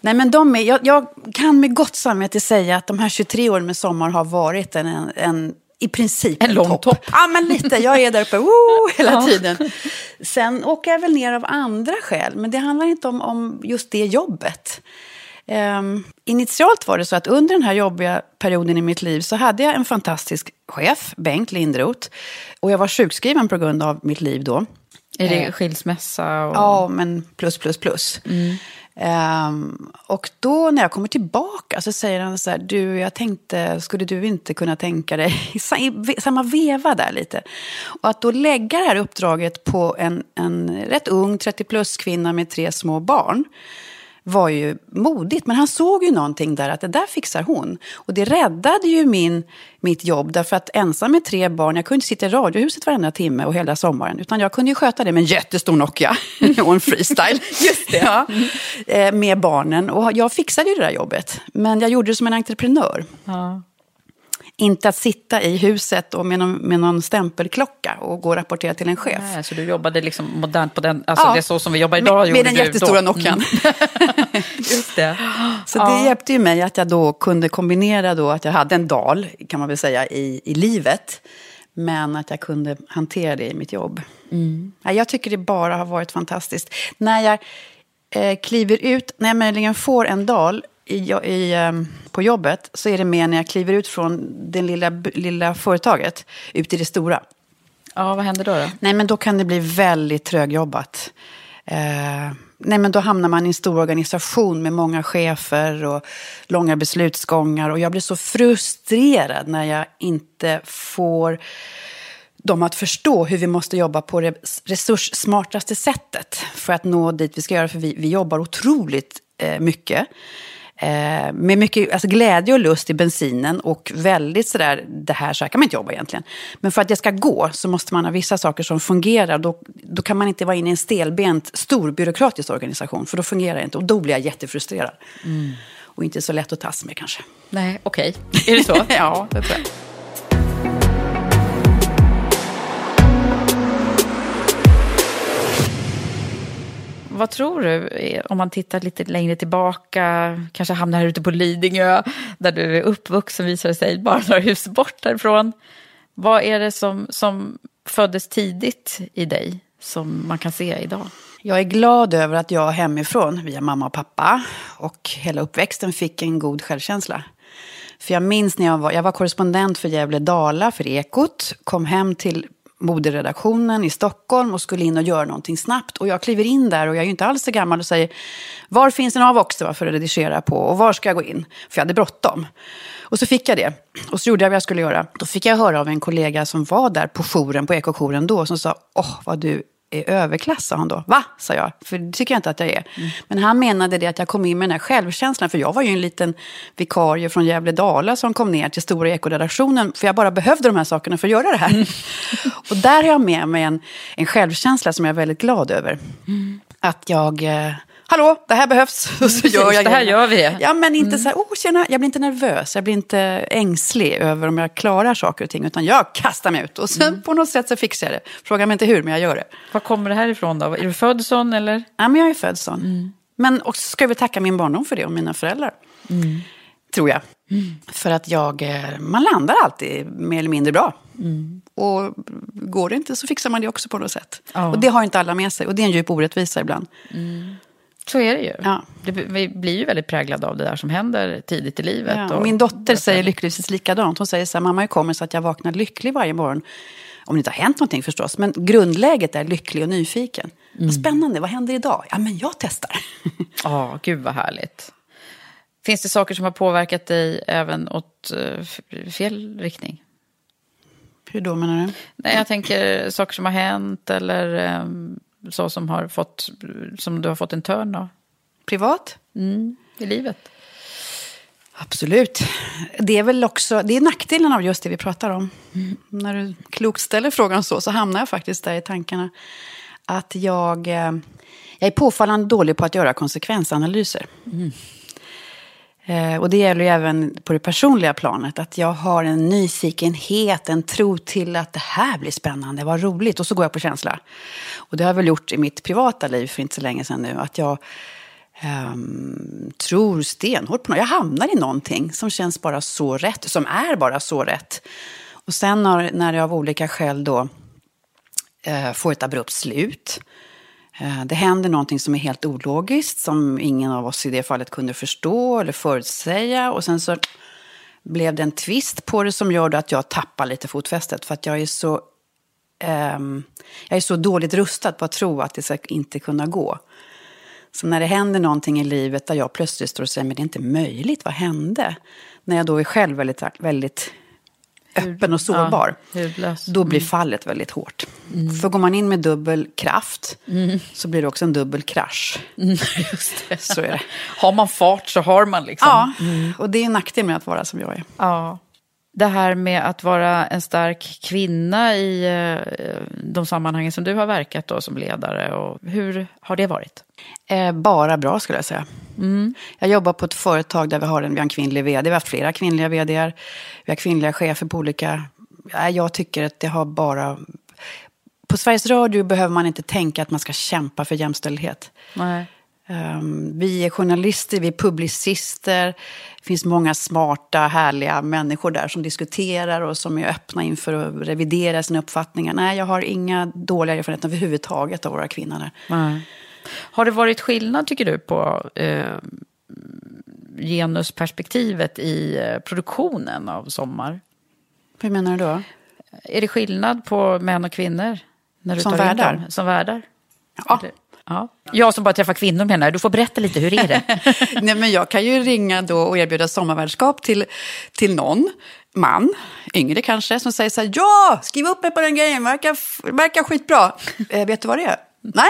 Nej, men de är, jag, jag kan med gott samvete säga att de här 23 åren med sommar har varit en, en i princip En lång topp. Ja, men lite. Jag är där uppe woo, hela tiden. Sen åker jag väl ner av andra skäl, men det handlar inte om, om just det jobbet. Ehm, initialt var det så att under den här jobbiga perioden i mitt liv så hade jag en fantastisk chef, Bengt Lindroth. Och jag var sjukskriven på grund av mitt liv då. Är det skilsmässa? Och... Ja, men plus, plus, plus. Um, och då när jag kommer tillbaka så säger han så här, du, jag tänkte, skulle du inte kunna tänka dig, i samma veva där lite. Och att då lägga det här uppdraget på en, en rätt ung 30-plus kvinna med tre små barn var ju modigt. Men han såg ju någonting där, att det där fixar hon. Och det räddade ju min, mitt jobb, därför att ensam med tre barn, jag kunde inte sitta i radiohuset varenda timme och hela sommaren, utan jag kunde ju sköta det med en jättestor Nokia och en freestyle. Just det. Ja, eh, med barnen. Och jag fixade ju det där jobbet, men jag gjorde det som en entreprenör. Ja. Inte att sitta i huset och med någon, med någon stämpelklocka och gå och rapportera till en chef. Nej, så du jobbade liksom modernt på den, alltså Ja. det är så som vi jobbar idag. Med, med den jättestora då. Nokian. Just det. Så det hjälpte ju mig att jag då kunde kombinera då att jag hade en dal, kan man väl säga, i, i livet. Men att jag kunde hantera det i mitt jobb. Ja, jag tycker det bara har varit fantastiskt. När jag eh, kliver ut, när jag möjligen får en dal i, i, eh, på jobbet, så är det mer när jag kliver ut från det lilla, lilla företaget ut i det stora. Ja, vad hände då? då? Nej, men då kan det bli väldigt trögjobbat. Eh, nej, men då hamnar man i en stor organisation med många chefer och långa beslutsgångar. Och jag blir så frustrerad när jag inte får dem att förstå hur vi måste jobba på det resurssmartaste sättet för att nå dit vi ska göra. För vi, vi jobbar otroligt eh, mycket. Eh, med mycket alltså glädje och lust i bensinen och väldigt sådär, det här så här kan man inte jobba egentligen. Men för att det ska gå så måste man ha vissa saker som fungerar. Då, då kan man inte vara inne i en stelbent, stor byråkratisk organisation, för då fungerar det inte. Och då blir jag jättefrustrerad. Och inte så lätt att tas med kanske. Nej, okej. Är det så? ja, det tror jag. Vad tror du, eh, om man tittar lite längre tillbaka, kanske hamnar här ute på Lidingö, där du är uppvuxen visar det sig, bara några hus bort därifrån. Vad är det som, som föddes tidigt i dig, som man kan se idag? Jag är glad över att jag hemifrån, via mamma och pappa och hela uppväxten fick en god självkänsla. För jag minns när jag var, jag var korrespondent för Gävle Dala, för Ekot, kom hem till moderedaktionen i Stockholm och skulle in och göra någonting snabbt. Och jag kliver in där och jag är ju inte alls så gammal och säger var finns en Avox för att redigera på och var ska jag gå in? För jag hade bråttom. Och så fick jag det. Och så gjorde jag vad jag skulle göra. Då fick jag höra av en kollega som var där på jouren, på ekojouren då, som sa åh vad du är överklass, sa han då. Va? sa jag, för det tycker jag inte att jag är. Men han menade det att jag kom in med den här självkänslan, för jag var ju en liten vikarie från Gävle Dala som kom ner till Stora Ekoredaktionen, för jag bara behövde de här sakerna för att göra det här. Och där har jag med mig en, en självkänsla som jag är väldigt glad över. Att jag eh, hallå, det här behövs. Och så gör jag det här gör vi. Ja, men inte så här, oh, tjena, jag blir inte nervös, jag blir inte ängslig över om jag klarar saker och ting, utan jag kastar mig ut och sen på något sätt så fixar jag det. Fråga mig inte hur, men jag gör det. Var kommer det här ifrån då? Är du född sån eller? Ja, men jag är född sån. Men också ska jag väl tacka min barndom för det och mina föräldrar. Tror jag. För att jag, eh, man landar alltid mer eller mindre bra. Och går det inte så fixar man det också på något sätt. Ja. Och det har inte alla med sig. Och det är en djup orättvisa ibland. Så är det ju. Ja. Det, vi blir ju väldigt präglade av det där som händer tidigt i livet. Ja, och- och min dotter säger lyckligtvis likadant. Hon säger så här, mamma hur kommer sig att jag vaknar lycklig varje morgon? Om det inte har hänt någonting förstås, men grundläget är lycklig och nyfiken. Vad spännande, vad händer idag? Ja, men jag testar. Ja, gud vad härligt. Finns det saker som har påverkat dig även åt eh, fel riktning? Hur då menar du? Nej, jag tänker saker som har hänt eller ehm, så som har fått, som du har fått en törn av Privat? i livet. Absolut. Det är väl också det är nackdelen av just det vi pratar om. När du klokt ställer frågan så, så hamnar jag faktiskt där i tankarna. Att jag, eh, jag är påfallande dålig på att göra konsekvensanalyser. Eh, Eh, och det gäller ju även på det personliga planet. Att jag har en nyfikenhet, en tro till att det här blir spännande, vad roligt. Och så går jag på känsla. Och det har jag väl gjort i mitt privata liv för inte så länge sedan nu. Att jag um, tror stenhårt på något. Jag hamnar i någonting som känns bara så rätt, som är bara så rätt. Och sen när, när jag av olika skäl då uh, får ett abrupt slut. Eh, det händer någonting som är helt ologiskt, som ingen av oss i det fallet kunde förstå eller förutsäga. Och sen så blev det en twist på det som gör att jag tappar lite fotfästet. För att jag är så, um, jag är så dåligt rustad på att tro att det ska inte kunna gå. Så när det händer någonting i livet där jag plötsligt står och säger men det är inte möjligt, vad hände? När jag då är själv väldigt, väldigt öppen och sårbar. Ja. Då blir fallet väldigt hårt. För går man in med dubbel kraft så blir det också en dubbel krasch. Just det. Så är det. Har man fart så har man liksom. Ja, och det är en nackdel med att vara som jag är. Ja. Det här med att vara en stark kvinna i eh, de sammanhangen som du har verkat då som ledare. Och hur har det varit? Eh, bara bra skulle jag säga. Jag jobbar på ett företag där vi har en, vi har en kvinnlig vd. Vi har haft flera kvinnliga vdar. Vi har kvinnliga chefer på olika... Ja, jag tycker att det har bara... På Sveriges Radio behöver man inte tänka att man ska kämpa för jämställdhet. Nej. Um, vi är journalister, vi är publicister. Det finns många smarta, härliga människor där som diskuterar och som är öppna inför att revidera sina uppfattningar. Nej, jag har inga dåliga erfarenheter överhuvudtaget av våra kvinnor där. Nej. Har det varit skillnad, tycker du, på eh, genusperspektivet i eh, produktionen av Sommar? Hur menar du då? Är det skillnad på män och kvinnor? När du Som värdar? Som värdar? Ja. Eller- ja. Jag som bara träffar kvinnor menar jag. Du får berätta lite, hur är det? Nej, men jag kan ju ringa då och erbjuda sommarvärdskap till, till någon man, yngre kanske, som säger så här, ja, skriv upp mig på den grejen, verkar, verkar skitbra. Eh, vet du vad det är? Nej.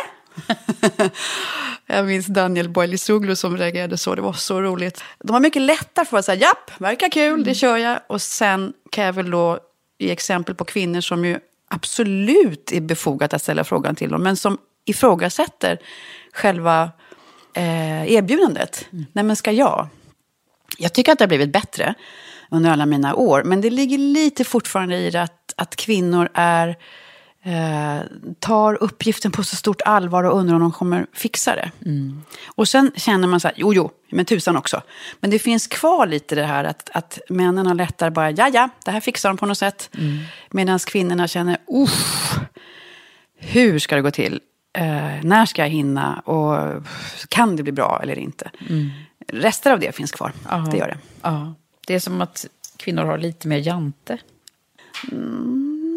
jag minns Daniel Boilisoglu som reagerade så, det var så roligt. De har mycket lättare för att säga, japp, verkar kul, det kör jag. Och sen kan jag väl då ge exempel på kvinnor som ju absolut är befogat att ställa frågan till dem, men som ifrågasätter själva eh, erbjudandet. Nej, men ska jag? Jag tycker att det har blivit bättre under alla mina år. Men det ligger lite fortfarande i det att, att kvinnor är, eh, tar uppgiften på så stort allvar och undrar om de kommer fixa det. Och sen känner man så här, jo, jo, men tusan också. Men det finns kvar lite det här att, att männen har lättare bara, ja, ja, det här fixar de på något sätt. Medan kvinnorna känner, uff, hur ska det gå till? Eh, när ska jag hinna? Och kan det bli bra eller inte? Rester av det finns kvar, det gör det. Ja. Det är som att kvinnor har lite mer jante.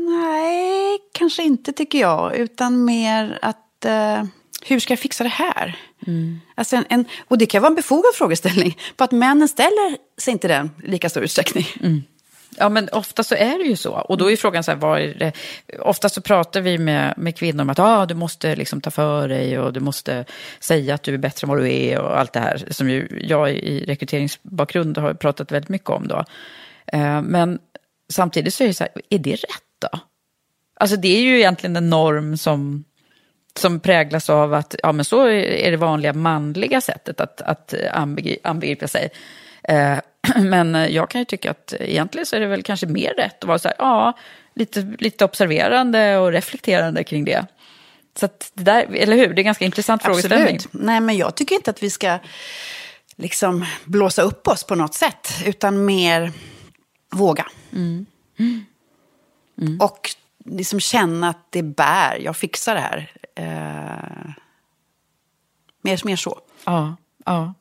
Nej, kanske inte tycker jag. Utan mer att, eh, hur ska jag fixa det här? Alltså en, en, och det kan vara en befogad frågeställning. På att männen ställer sig inte den i lika stor utsträckning. Ja, men ofta så är det ju så. Och då är frågan så här, vad är det? Ofta så pratar vi med, med kvinnor om att ah, du måste liksom ta för dig och du måste säga att du är bättre än vad du är och allt det här. Som ju jag i rekryteringsbakgrund har pratat väldigt mycket om då. Eh, Men samtidigt så är det så här, är det rätt då? Alltså det är ju egentligen en norm som som präglas av att ja, men så är det vanliga manliga sättet att, att anbegripa sig. Eh, men jag kan ju tycka att egentligen så är det väl kanske mer rätt att vara så här, ja, lite, lite observerande och reflekterande kring det. Så det där, eller hur? Det är en ganska intressant Absolut. frågeställning. Nej, men jag tycker inte att vi ska liksom blåsa upp oss på något sätt, utan mer våga. Mm. Mm. Och liksom känna att det bär, jag fixar det här. Eh, mer, mer så. Ja, ja.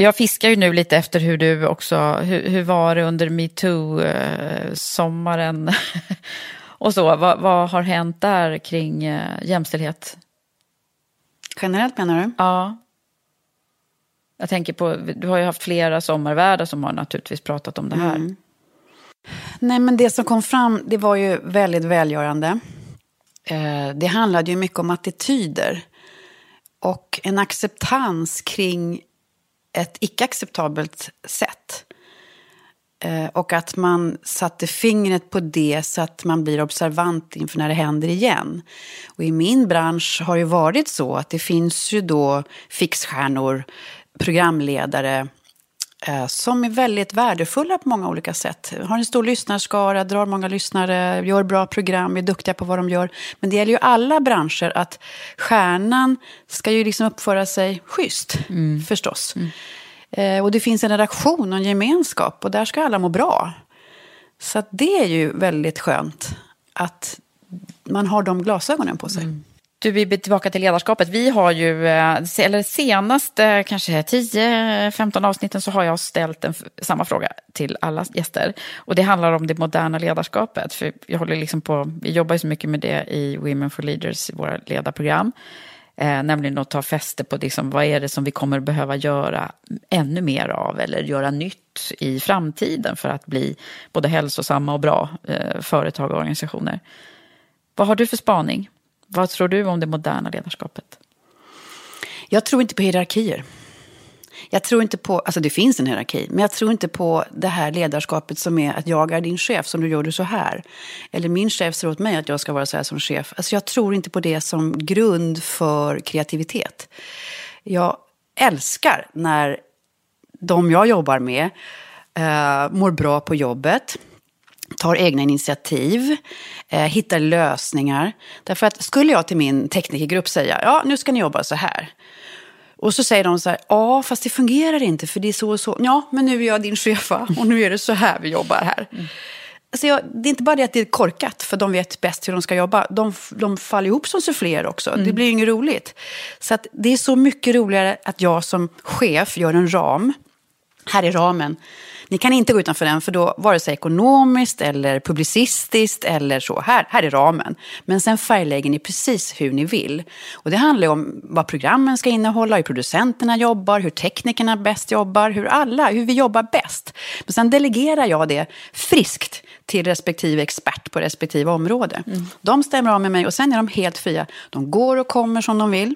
Jag fiskar ju nu lite efter hur du också, hur, hur var det under metoo-sommaren? och så, vad, vad, har hänt där kring eh, jämställdhet? Generellt menar du? Ja. Jag tänker på, du har ju haft flera sommarvärdar som har naturligtvis pratat om det här. Mm. Nej, men det som kom fram, det var ju väldigt välgörande. Eh, det handlade ju mycket om attityder. Och en acceptans kring ett icke-acceptabelt sätt. Eh, och att man satte fingret på det så att man blir observant inför när det händer igen. Och i min bransch har det varit så att det finns ju då fixstjärnor, programledare som är väldigt värdefulla på många olika sätt. Har en stor lyssnarskara, drar många lyssnare, gör bra program, är duktiga på vad de gör. Men det gäller ju alla branscher att stjärnan ska ju liksom uppföra sig schysst, mm. förstås. Mm. Eh, och det finns en redaktion och en gemenskap och där ska alla må bra. Så det är ju väldigt skönt att man har de glasögonen på sig. Mm. Du, vi är tillbaka till ledarskapet. Vi har ju, eh, eller senaste eh, kanske 10-15 avsnitten så har jag ställt en, samma fråga till alla gäster. Och det handlar om det moderna ledarskapet. För jag håller liksom på, vi jobbar ju så mycket med det i Women for Leaders, i våra ledarprogram. Eh, nämligen att ta fäste på liksom, vad är det som vi kommer behöva göra ännu mer av eller göra nytt i framtiden för att bli både hälsosamma och bra eh, företag och organisationer. Vad har du för spaning? Vad tror du om det moderna ledarskapet? Jag tror inte på hierarkier. Jag tror inte på, alltså det finns en hierarki, men jag tror inte på det här ledarskapet som är att jag är din chef, som du gör så här. Eller min chef säger åt mig att jag ska vara så här som chef. Alltså jag tror inte på det som grund för kreativitet. Jag älskar när de jag jobbar med eh, mår bra på jobbet tar egna initiativ, eh, hittar lösningar. Därför att skulle jag till min teknikergrupp säga, ja nu ska ni jobba så här. Och så säger de så här, ja fast det fungerar inte för det är så och så. Ja, men nu är jag din chef och nu är det så här vi jobbar här. Mm. Alltså jag, det är inte bara det att det är korkat, för de vet bäst hur de ska jobba. De, de faller ihop som suffléer också. Mm. Det blir inget roligt. Så att det är så mycket roligare att jag som chef gör en ram. Här är ramen. Ni kan inte gå utanför den, för då vare sig ekonomiskt eller publicistiskt eller så. Här, här är ramen. Men sen färglägger ni precis hur ni vill. Och det handlar om vad programmen ska innehålla, hur producenterna jobbar, hur teknikerna bäst jobbar, hur alla, hur vi jobbar bäst. Men sen delegerar jag det friskt till respektive expert på respektive område. Mm. De stämmer av med mig och sen är de helt fria. De går och kommer som de vill.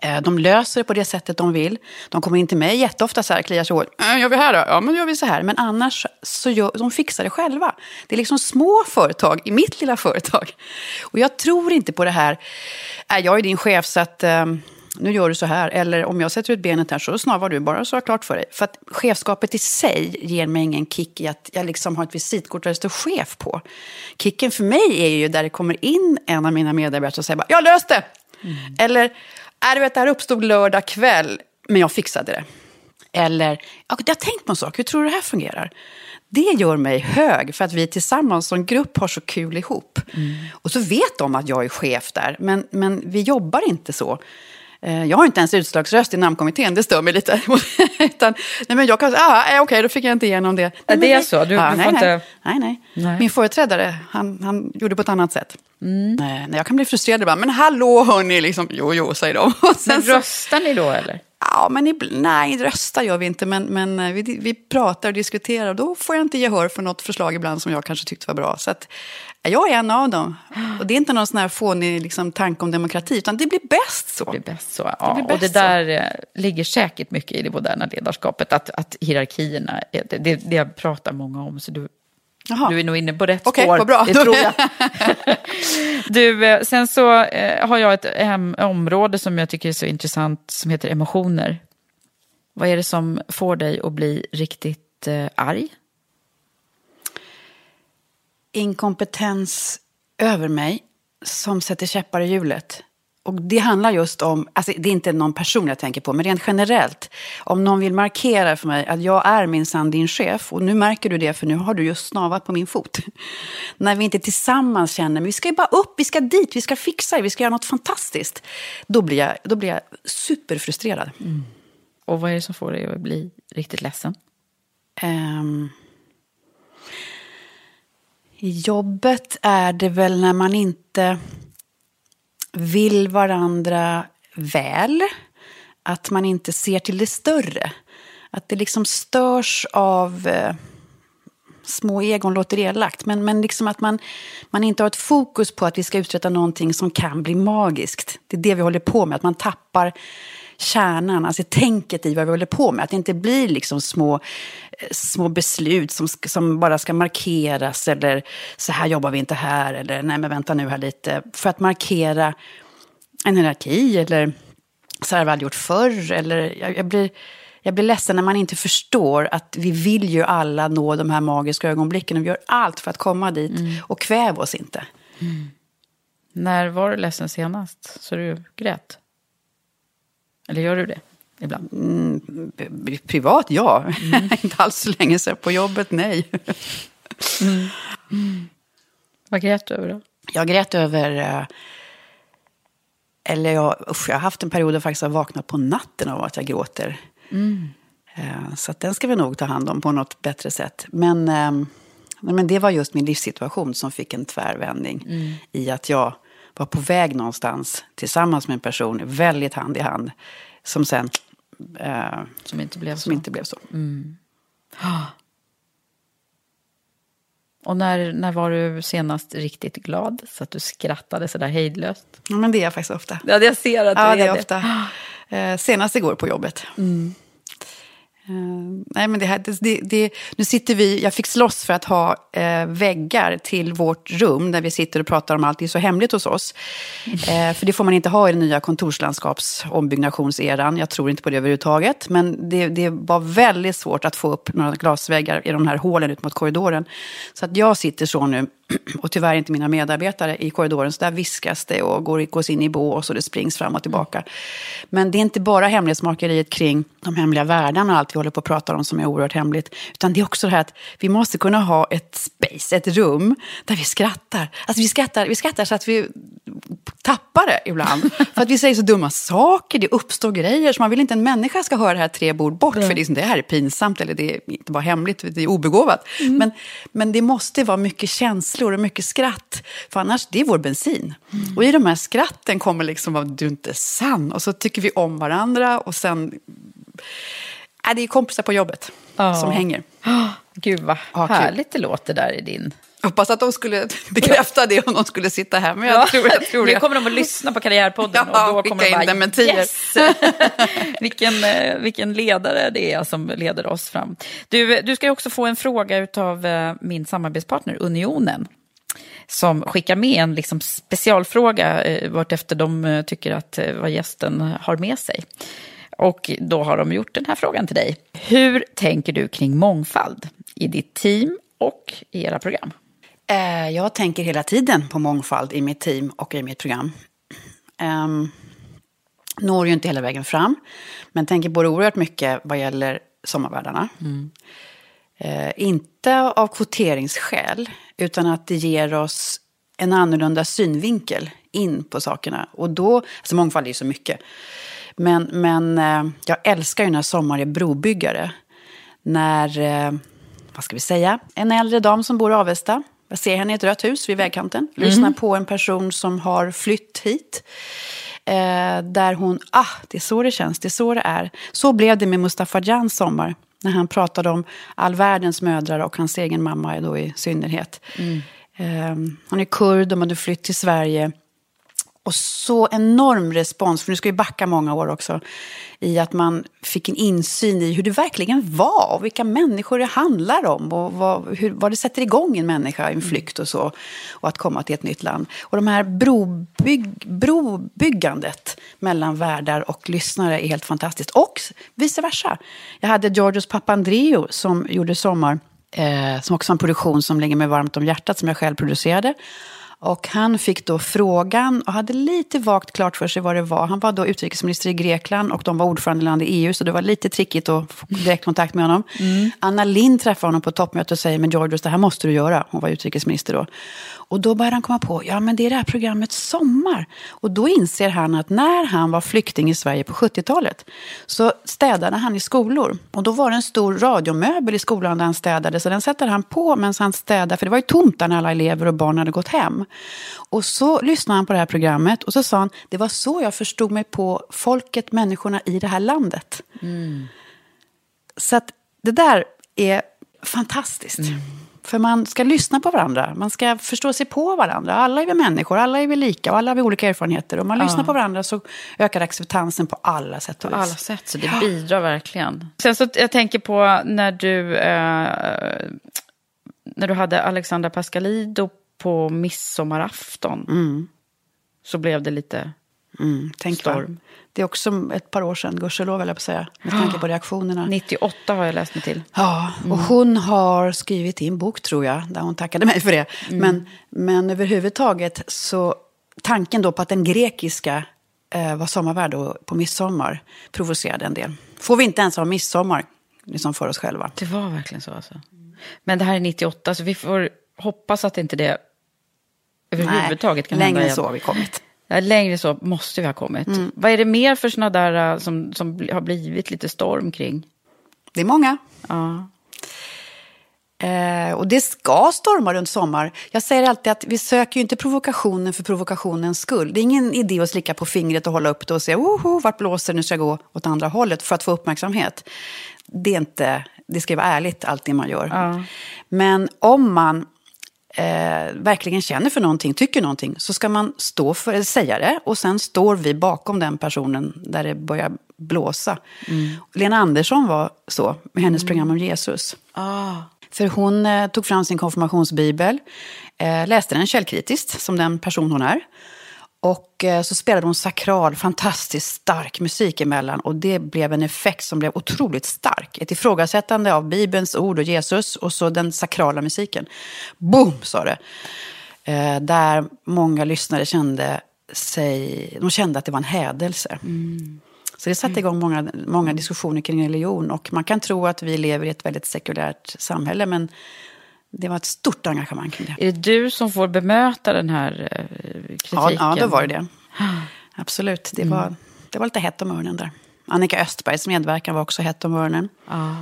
Eh, de löser det på det sättet de vill. De kommer in till mig jätteofta så här, kliar sig hårt. Äh, gör vi här då? Ja, men gör vi så här. Men annars så gör, de fixar det själva. Det är liksom små företag i mitt lilla företag. Och jag tror inte på det här, äh, jag är din chef så att um, nu gör du så här. Eller om jag sätter ut benet här så snavar du bara så har klart för dig. För att chefskapet i sig ger mig ingen kick i att jag liksom har ett visitkort där det står chef på. Kicken för mig är ju där det kommer in en av mina medarbetare och säger bara, jag löste det! Mm. Eller Äh, du vet, det här uppstod lördag kväll, men jag fixade det. Eller, jag har tänkt på en sak, hur tror du det här fungerar? Det gör mig hög, för att vi tillsammans som grupp har så kul ihop. Mm. Och så vet de att jag är chef där, men, men vi jobbar inte så. Eh, jag har inte ens utslagsröst i namnkommittén, det stör mig lite. Utan, nej men jag kan säga, ah, okej, okay, då fick jag inte igenom det. Nej, det är så? Du, ja, du nej, nej, inte... nej, nej, nej. Min företrädare, han, han gjorde på ett annat sätt. Mm. Nej, jag kan bli frustrerad ibland, men hallå hörni, liksom, jo, jo, säger de. men röstar ni då eller? Ja, men nej, rösta gör vi inte, men, men eh, vi, vi pratar och diskuterar och då får jag inte gehör för något förslag ibland som jag kanske tyckte var bra. Så att, jag är en av dem. Och det är inte någon sån här fånig liksom, tanke om demokrati, utan det blir bäst så. Det blir bäst så, ja. Det bäst och det där så. Eh, ligger säkert mycket i det moderna ledarskapet, att, att hierarkierna, det, det, det pratar många om, så du. Du är nog inne på rätt Okej, spår. vad bra. Det tror jag. du, eh, sen så eh, har jag ett område som jag tycker är så intressant som heter emotioner. Vad är det som får dig att bli riktigt arg? Inkompetens över mig som sätter käppar i hjulet. Och det handlar just om, alltså det är inte någon person jag tänker på, men rent generellt. Om någon vill markera för mig att jag är minsann din chef, och nu märker du det för nu har du just snavat på min fot. När vi inte tillsammans känner, men vi ska ju bara upp, vi ska dit, vi ska fixa det, vi ska göra något fantastiskt. Då blir jag, då blir jag superfrustrerad. Och vad är det som får dig att bli riktigt ledsen? Ehm, i jobbet är det väl när man inte vill varandra väl. Att man inte ser till det större. Att det liksom störs av eh, små egon, låter elakt. Men, men liksom att man, man inte har ett fokus på att vi ska uträtta någonting som kan bli magiskt. Det är det vi håller på med, att man tappar kärnan, alltså tänket i vad vi håller på med. Att det inte blir liksom små, eh, små beslut som, som bara ska markeras eller så här jobbar vi inte här eller nej men vänta nu här lite. För att markera en hierarki eller så här har vi aldrig gjort förr. Eller jag, jag, blir, jag blir ledsen när man inte förstår att vi vill ju alla nå de här magiska ögonblicken och vi gör allt för att komma dit och kväv oss inte. När var du ledsen senast? Så du grät? Eller gör du det ibland? P- Privat, ja. inte alls så länge sedan. På jobbet, nej. Vad grät du över då? Jag grät över... eh, Eller jag, usch, jag har haft en period där jag faktiskt har vaknat på natten av att jag gråter. Eh, Så att den ska vi nog ta hand om på något bättre sätt. Men, nej, men det var just min livssituation som fick en tvärvändning. I att jag var på väg någonstans tillsammans med en person, väldigt hand i hand. Som sen eh, Som inte blev som så? inte blev så. Och när, när var du senast riktigt glad? Så att du skrattade sådär hejdlöst? Ja, men det är jag faktiskt ofta. Ja, jag ser att du Ja, är det är ofta. Eh, senast igår på jobbet. Eh, nej, men det här, det, det, nu sitter vi, jag fick slåss för att ha eh, väggar till vårt rum där vi sitter och pratar om allt. Det är så hemligt hos oss. Eh, för det får man inte ha i den nya kontorslandskapsombyggnadseran. Jag tror inte på det överhuvudtaget. Men det, det var väldigt svårt att få upp några glasväggar i de här hålen ut mot korridoren. Så att jag sitter så nu, och tyvärr inte mina medarbetare i korridoren. Så där viskas det och går, gås in i bås och det springs fram och tillbaka. Men det är inte bara hemlighetsmakeriet kring de hemliga världarna och allt vi håller på att prata om som är oerhört hemligt. Utan det är också det här att vi måste kunna ha ett space, ett rum där vi skrattar. Alltså vi skrattar, vi skrattar så att vi tappar det ibland. För att vi säger så dumma saker, det uppstår grejer. Så man vill inte en människa ska höra det här tre bord bort. För det, är liksom, det här är pinsamt eller det är inte bara hemligt, det är obegåvat. Men, men det måste vara mycket känslor och mycket skratt. För annars, det är vår bensin. Och i de här skratten kommer liksom av du är inte sann. Och så tycker vi om varandra och sen... Äh, det är kompisar på jobbet Ja. som hänger. Gud vad härligt det låter där i din... Hoppas att de skulle bekräfta det om de skulle sitta här. Men jag tror, jag tror nu det. kommer de att lyssna på Karriärpodden Ja, och då kommer de in bara dementier. yes! vilken, eh, vilken ledare det är som leder oss fram. Du, du ska också få en fråga av min samarbetspartner Unionen som skickar med en liksom specialfråga eh, vartefter de eh, tycker att eh, vad gästen har med sig. Och då har de gjort den här frågan till dig. Hur tänker du kring mångfald i ditt team och i era program? Eh, jag tänker hela tiden på mångfald i mitt team och i mitt program. Um, når ju inte hela vägen fram, men tänker på det oerhört mycket vad gäller sommarvärdarna. Eh, inte av kvoteringsskäl, utan att det ger oss en annorlunda synvinkel in på sakerna. Och då, alltså mångfald är ju så mycket. Men, men eh, jag älskar ju när Sommar är brobyggare. När, eh, vad ska vi säga, en äldre dam som bor i Avesta. Jag ser henne i ett rött hus vid vägkanten. Lyssnar på en person som har flytt hit. Eh, där hon, ah, det är så det känns, det är så det är. Så blev det med Mustafa Jans sommar. När han pratade om all världens mödrar och hans egen mamma då i synnerhet. Eh, hon är kurd, de hade flytt till Sverige. Och så enorm respons, för nu ska vi backa många år också, i att man fick en insyn i hur det verkligen var och vilka människor det handlar om och vad, hur, vad det sätter igång en människa i en flykt och så. Och att komma till ett nytt land. Och de här brobygg, brobyggandet mellan värdar och lyssnare är helt fantastiskt. Och vice versa. Jag hade Georgios Papandreou som gjorde Sommar, eh, som också har en produktion som ligger mig varmt om hjärtat, som jag själv producerade. Och han fick då frågan och hade lite vagt klart för sig vad det var. Han var då utrikesminister i Grekland och de var ordförandeland i EU, så det var lite trickigt att få direktkontakt med honom. Mm. Anna Lind träffade honom på ett toppmöte och säger, men Georgios, det här måste du göra. Hon var utrikesminister då. Och då började han komma på, ja men det är det här programmet Sommar. Och då inser han att när han var flykting i Sverige på 70-talet så städade han i skolor. Och då var det en stor radiomöbel i skolan där han städade. Så den sätter han på medan han städade, för det var ju tomt där när alla elever och barn hade gått hem. Och så lyssnade han på det här programmet och så sa han, det var så jag förstod mig på folket, människorna i det här landet. Mm. Så att det där är fantastiskt. Mm. För man ska lyssna på varandra, man ska förstå sig på varandra. Alla är vi människor, alla är vi lika och alla har vi olika erfarenheter. Om man ja. lyssnar på varandra så ökar acceptansen på alla sätt och vis. På alla sätt, så det ja. bidrar verkligen. Sen så jag tänker på när du, eh, när du hade Alexandra Pascalido på midsommarafton. Mm. Så blev det lite mm, tänk storm. Va? Det är också ett par år sedan, gudskelov jag på säga, med tanke på reaktionerna. 98 har jag läst mig till. Ja, och mm. hon har skrivit i en bok tror jag, där hon tackade mig för det. Mm. Men, men överhuvudtaget så, tanken då på att den grekiska eh, var sommarvärd på midsommar provocerade en del. Får vi inte ens ha midsommar liksom för oss själva? Det var verkligen så alltså. Men det här är 98, så vi får hoppas att inte det överhuvudtaget kan Nej, hända längre så har vi kommit. Ja, längre så måste vi ha kommit. Mm. Vad är det mer för sådana där äh, som, som har blivit lite storm kring? Det är många. Ja. Eh, och det ska storma runt sommar. Jag säger alltid att vi söker ju inte provokationen för provokationens skull. Det är ingen idé att slicka på fingret och hålla upp det och säga Oho, vart blåser nu ska jag gå åt andra hållet för att få uppmärksamhet. Det är inte, det ska vara ärligt allt det man gör. Ja. Men om man eh, verkligen känner för någonting, tycker någonting, så ska man stå för, säga det. Och sen står vi bakom den personen där det börjar blåsa. Mm. Lena Andersson var så, med hennes mm. program om Jesus. Ah. För hon eh, tog fram sin konfirmationsbibel, eh, läste den källkritiskt, som den person hon är. Och eh, så spelade hon sakral, fantastiskt stark musik emellan. Och det blev en effekt som blev otroligt stark. Ett ifrågasättande av Bibelns ord och Jesus och så den sakrala musiken. Boom, sa det. Eh, där många lyssnare kände sig, de kände att det var en hädelse. Mm. Så det satte igång många, många diskussioner kring religion. Och man kan tro att vi lever i ett väldigt sekulärt samhälle, men det var ett stort engagemang kring det. Är det du som får bemöta den här kritiken? Ja, ja det var det. Absolut. Det var, mm. det var lite hett om öronen där. Annika Östbergs medverkan var också hett om öronen. Ah.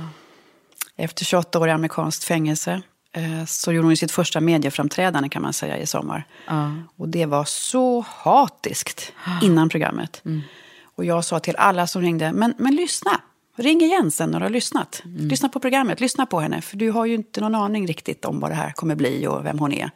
Efter 28 år i amerikanskt fängelse eh, så gjorde hon sitt första medieframträdande kan man säga i sommar. Ah. Och det var så hatiskt innan programmet. Mm. Och jag sa till alla som ringde, men, men lyssna. Ring igen sen när du har lyssnat. Mm. Lyssna på programmet, lyssna på henne. För du har ju inte någon aning riktigt om vad det här kommer bli och vem hon är.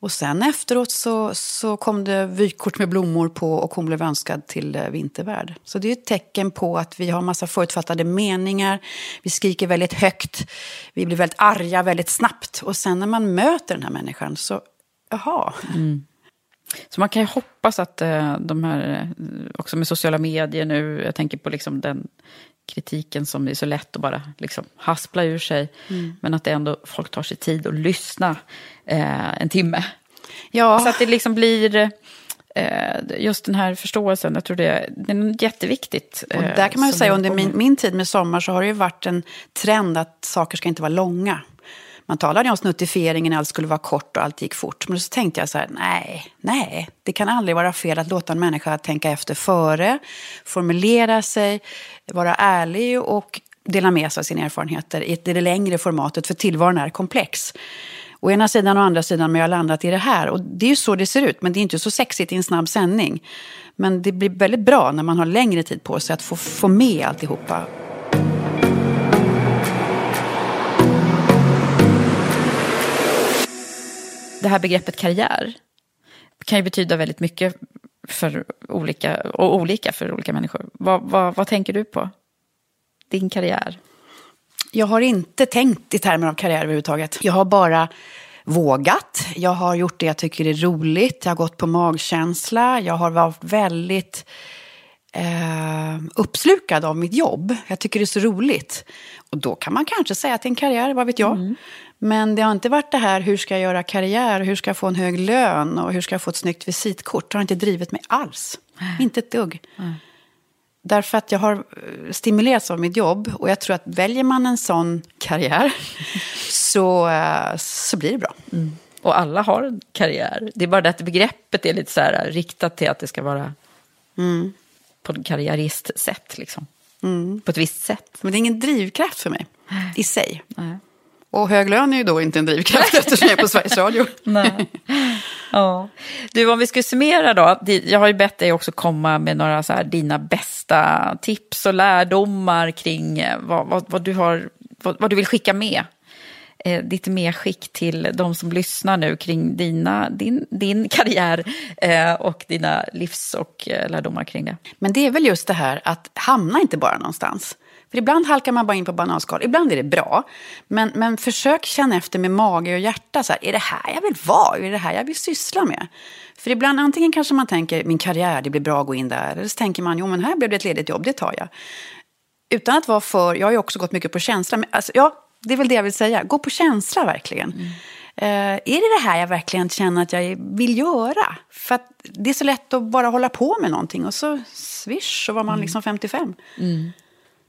Och sen efteråt så, så kom det vykort med blommor på och hon blev önskad till eh, vintervärd. Så det är ett tecken på att vi har massa förutfattade meningar. Vi skriker väldigt högt. Vi blir väldigt arga väldigt snabbt. Och sen när man möter den här människan så, jaha. Mm. Så man kan ju hoppas att uh, de här, eh, också med sociala medier nu, jag tänker på liksom den kritiken som är så lätt att bara liksom haspla ur sig. Mm. Men att det ändå folk tar sig tid att lyssna eh, en timme. Ja. Så att det liksom blir eh, just den här förståelsen, jag tror det, det är jätteviktigt. Och där kan man ju säga under min, min tid med sommar så har det ju varit en trend att saker ska inte vara långa. Man talade om snuttifieringen, allt skulle vara kort och allt gick fort. Men så tänkte jag så här, nej, nej, det kan aldrig vara fel att låta en människa tänka efter före, formulera sig, vara ärlig och dela med sig av sina erfarenheter i det längre formatet, för tillvaron är komplex. Å ena sidan och å andra sidan, men jag har landat i det här. Och det är ju så det ser ut, men det är inte så sexigt i en snabb sändning. Men det blir väldigt bra när man har längre tid på sig att få, få med alltihopa. Det här begreppet karriär kan ju betyda väldigt mycket för olika, och olika för olika människor. Vad, vad, vad tänker du på? Din karriär? Jag har inte tänkt i termer av karriär överhuvudtaget. Jag har bara vågat. Jag har gjort det jag tycker är roligt. Jag har gått på magkänsla. Jag har varit väldigt eh, uppslukad av mitt jobb. Jag tycker det är så roligt. Och då kan man kanske säga att det är en karriär, vad vet jag. Mm. Men det har inte varit det här, hur ska jag göra karriär, hur ska jag få en hög lön och hur ska jag få ett snyggt visitkort. Det har inte drivit mig alls. Mm. Inte ett dugg. Mm. Därför att jag har eh, stimulerats av mitt jobb. Och jag tror att väljer man en sån karriär så, eh, så blir det bra. Mm. Och alla har en karriär. Det är bara det att begreppet är lite så här riktat till att det ska vara mm. På ett karriäristsätt. Liksom. Mm. På ett visst sätt. Men det är ingen drivkraft för mig i sig. Nej. Och hög lön är ju då inte en drivkraft eftersom jag är på Sveriges Radio. Nej. Ja. Du, om vi ska summera då. Jag har ju bett dig också komma med några så här, dina bästa tips och lärdomar kring eh, vad, vad, vad du, har, vad, vad, du vill skicka med. Eh, ditt medskick till de som lyssnar nu kring dina, din, din karriär eh, och dina livs och eh, lärdomar kring det. Men det är väl just det här att hamna inte bara någonstans. För ibland halkar man bara in på bananskal, ibland är det bra. Men, men försök känna efter med mage och hjärta. Så här, är det här jag vill vara? Är det här jag vill syssla med? För ibland antingen kanske man tänker min karriär, det blir bra att gå in där. Eller så tänker man, jo men här blev det ett ledigt jobb, det tar jag. Utan att vara för, jag har ju också gått mycket på känsla. Men alltså, ja, det är väl det jag vill säga. Gå på känsla verkligen. Mm. Uh, är det det här jag verkligen känner att jag vill göra? För det är så lätt att bara hålla på med någonting och så swish så var man mm. liksom 55. Mm.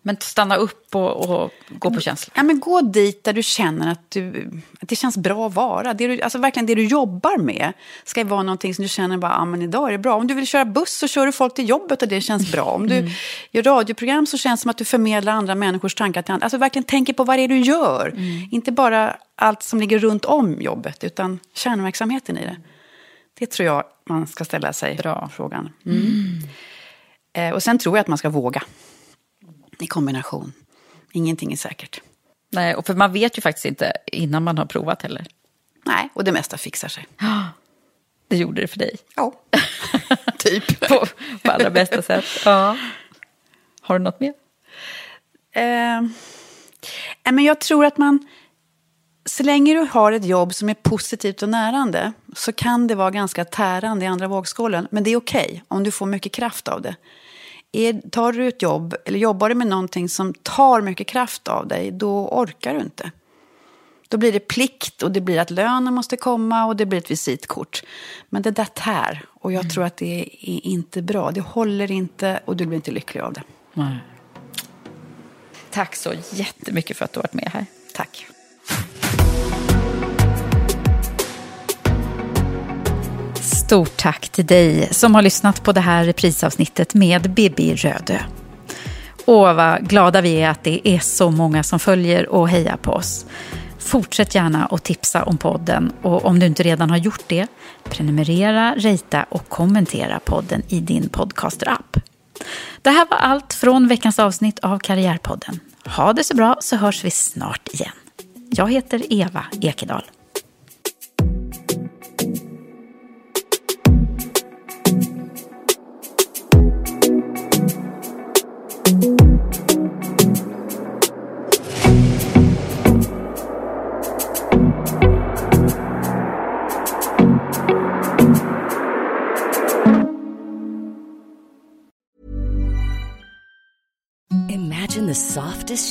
Men stanna upp och, och gå på känsla. Ja, men gå dit där du känner att, du, att det känns bra att vara. Det du, alltså verkligen det du jobbar med ska vara någonting som du känner bara, ah, men idag är det bra. Om du vill köra buss så kör du folk till jobbet och det känns bra. Om du mm. gör radioprogram så känns det som att du förmedlar andra människors tankar till andra. Alltså verkligen tänker på vad det är du gör. Mm. Inte bara allt som ligger runt om jobbet, utan kärnverksamheten i det. Det tror jag man ska ställa sig bra. frågan. Mm. mm. Eh, och sen tror jag att man ska våga i kombination. Ingenting är säkert. Nej, och för man vet ju faktiskt inte innan man har provat heller. Nej, och det mesta fixar sig. Det gjorde det för dig? Ja, typ. på, på allra bästa sätt. Ja. Har du något mer? Eh, men jag tror att man... Så länge du har ett jobb som är positivt och närande så kan det vara ganska tärande i andra vågskålen. Men det är okej okay om du får mycket kraft av det. Är, tar du ett jobb eller jobbar du med någonting som tar mycket kraft av dig, då orkar du inte. Då blir det plikt och det blir att lönen måste komma och det blir ett visitkort. Men det där tär och jag mm. tror att det är inte bra. Det håller inte och du blir inte lycklig av det. Nej. Tack så jättemycket för att du har varit med här. Tack. Stort tack till dig som har lyssnat på det här reprisavsnittet med Bibi Rödö. Åh, vad glada vi är att det är så många som följer och hejar på oss. Fortsätt gärna att tipsa om podden och om du inte redan har gjort det, prenumerera, rita och kommentera podden i din podcaster-app. Det här var allt från veckans avsnitt av Karriärpodden. Ha det så bra så hörs vi snart igen. Jag heter Eva Ekedal.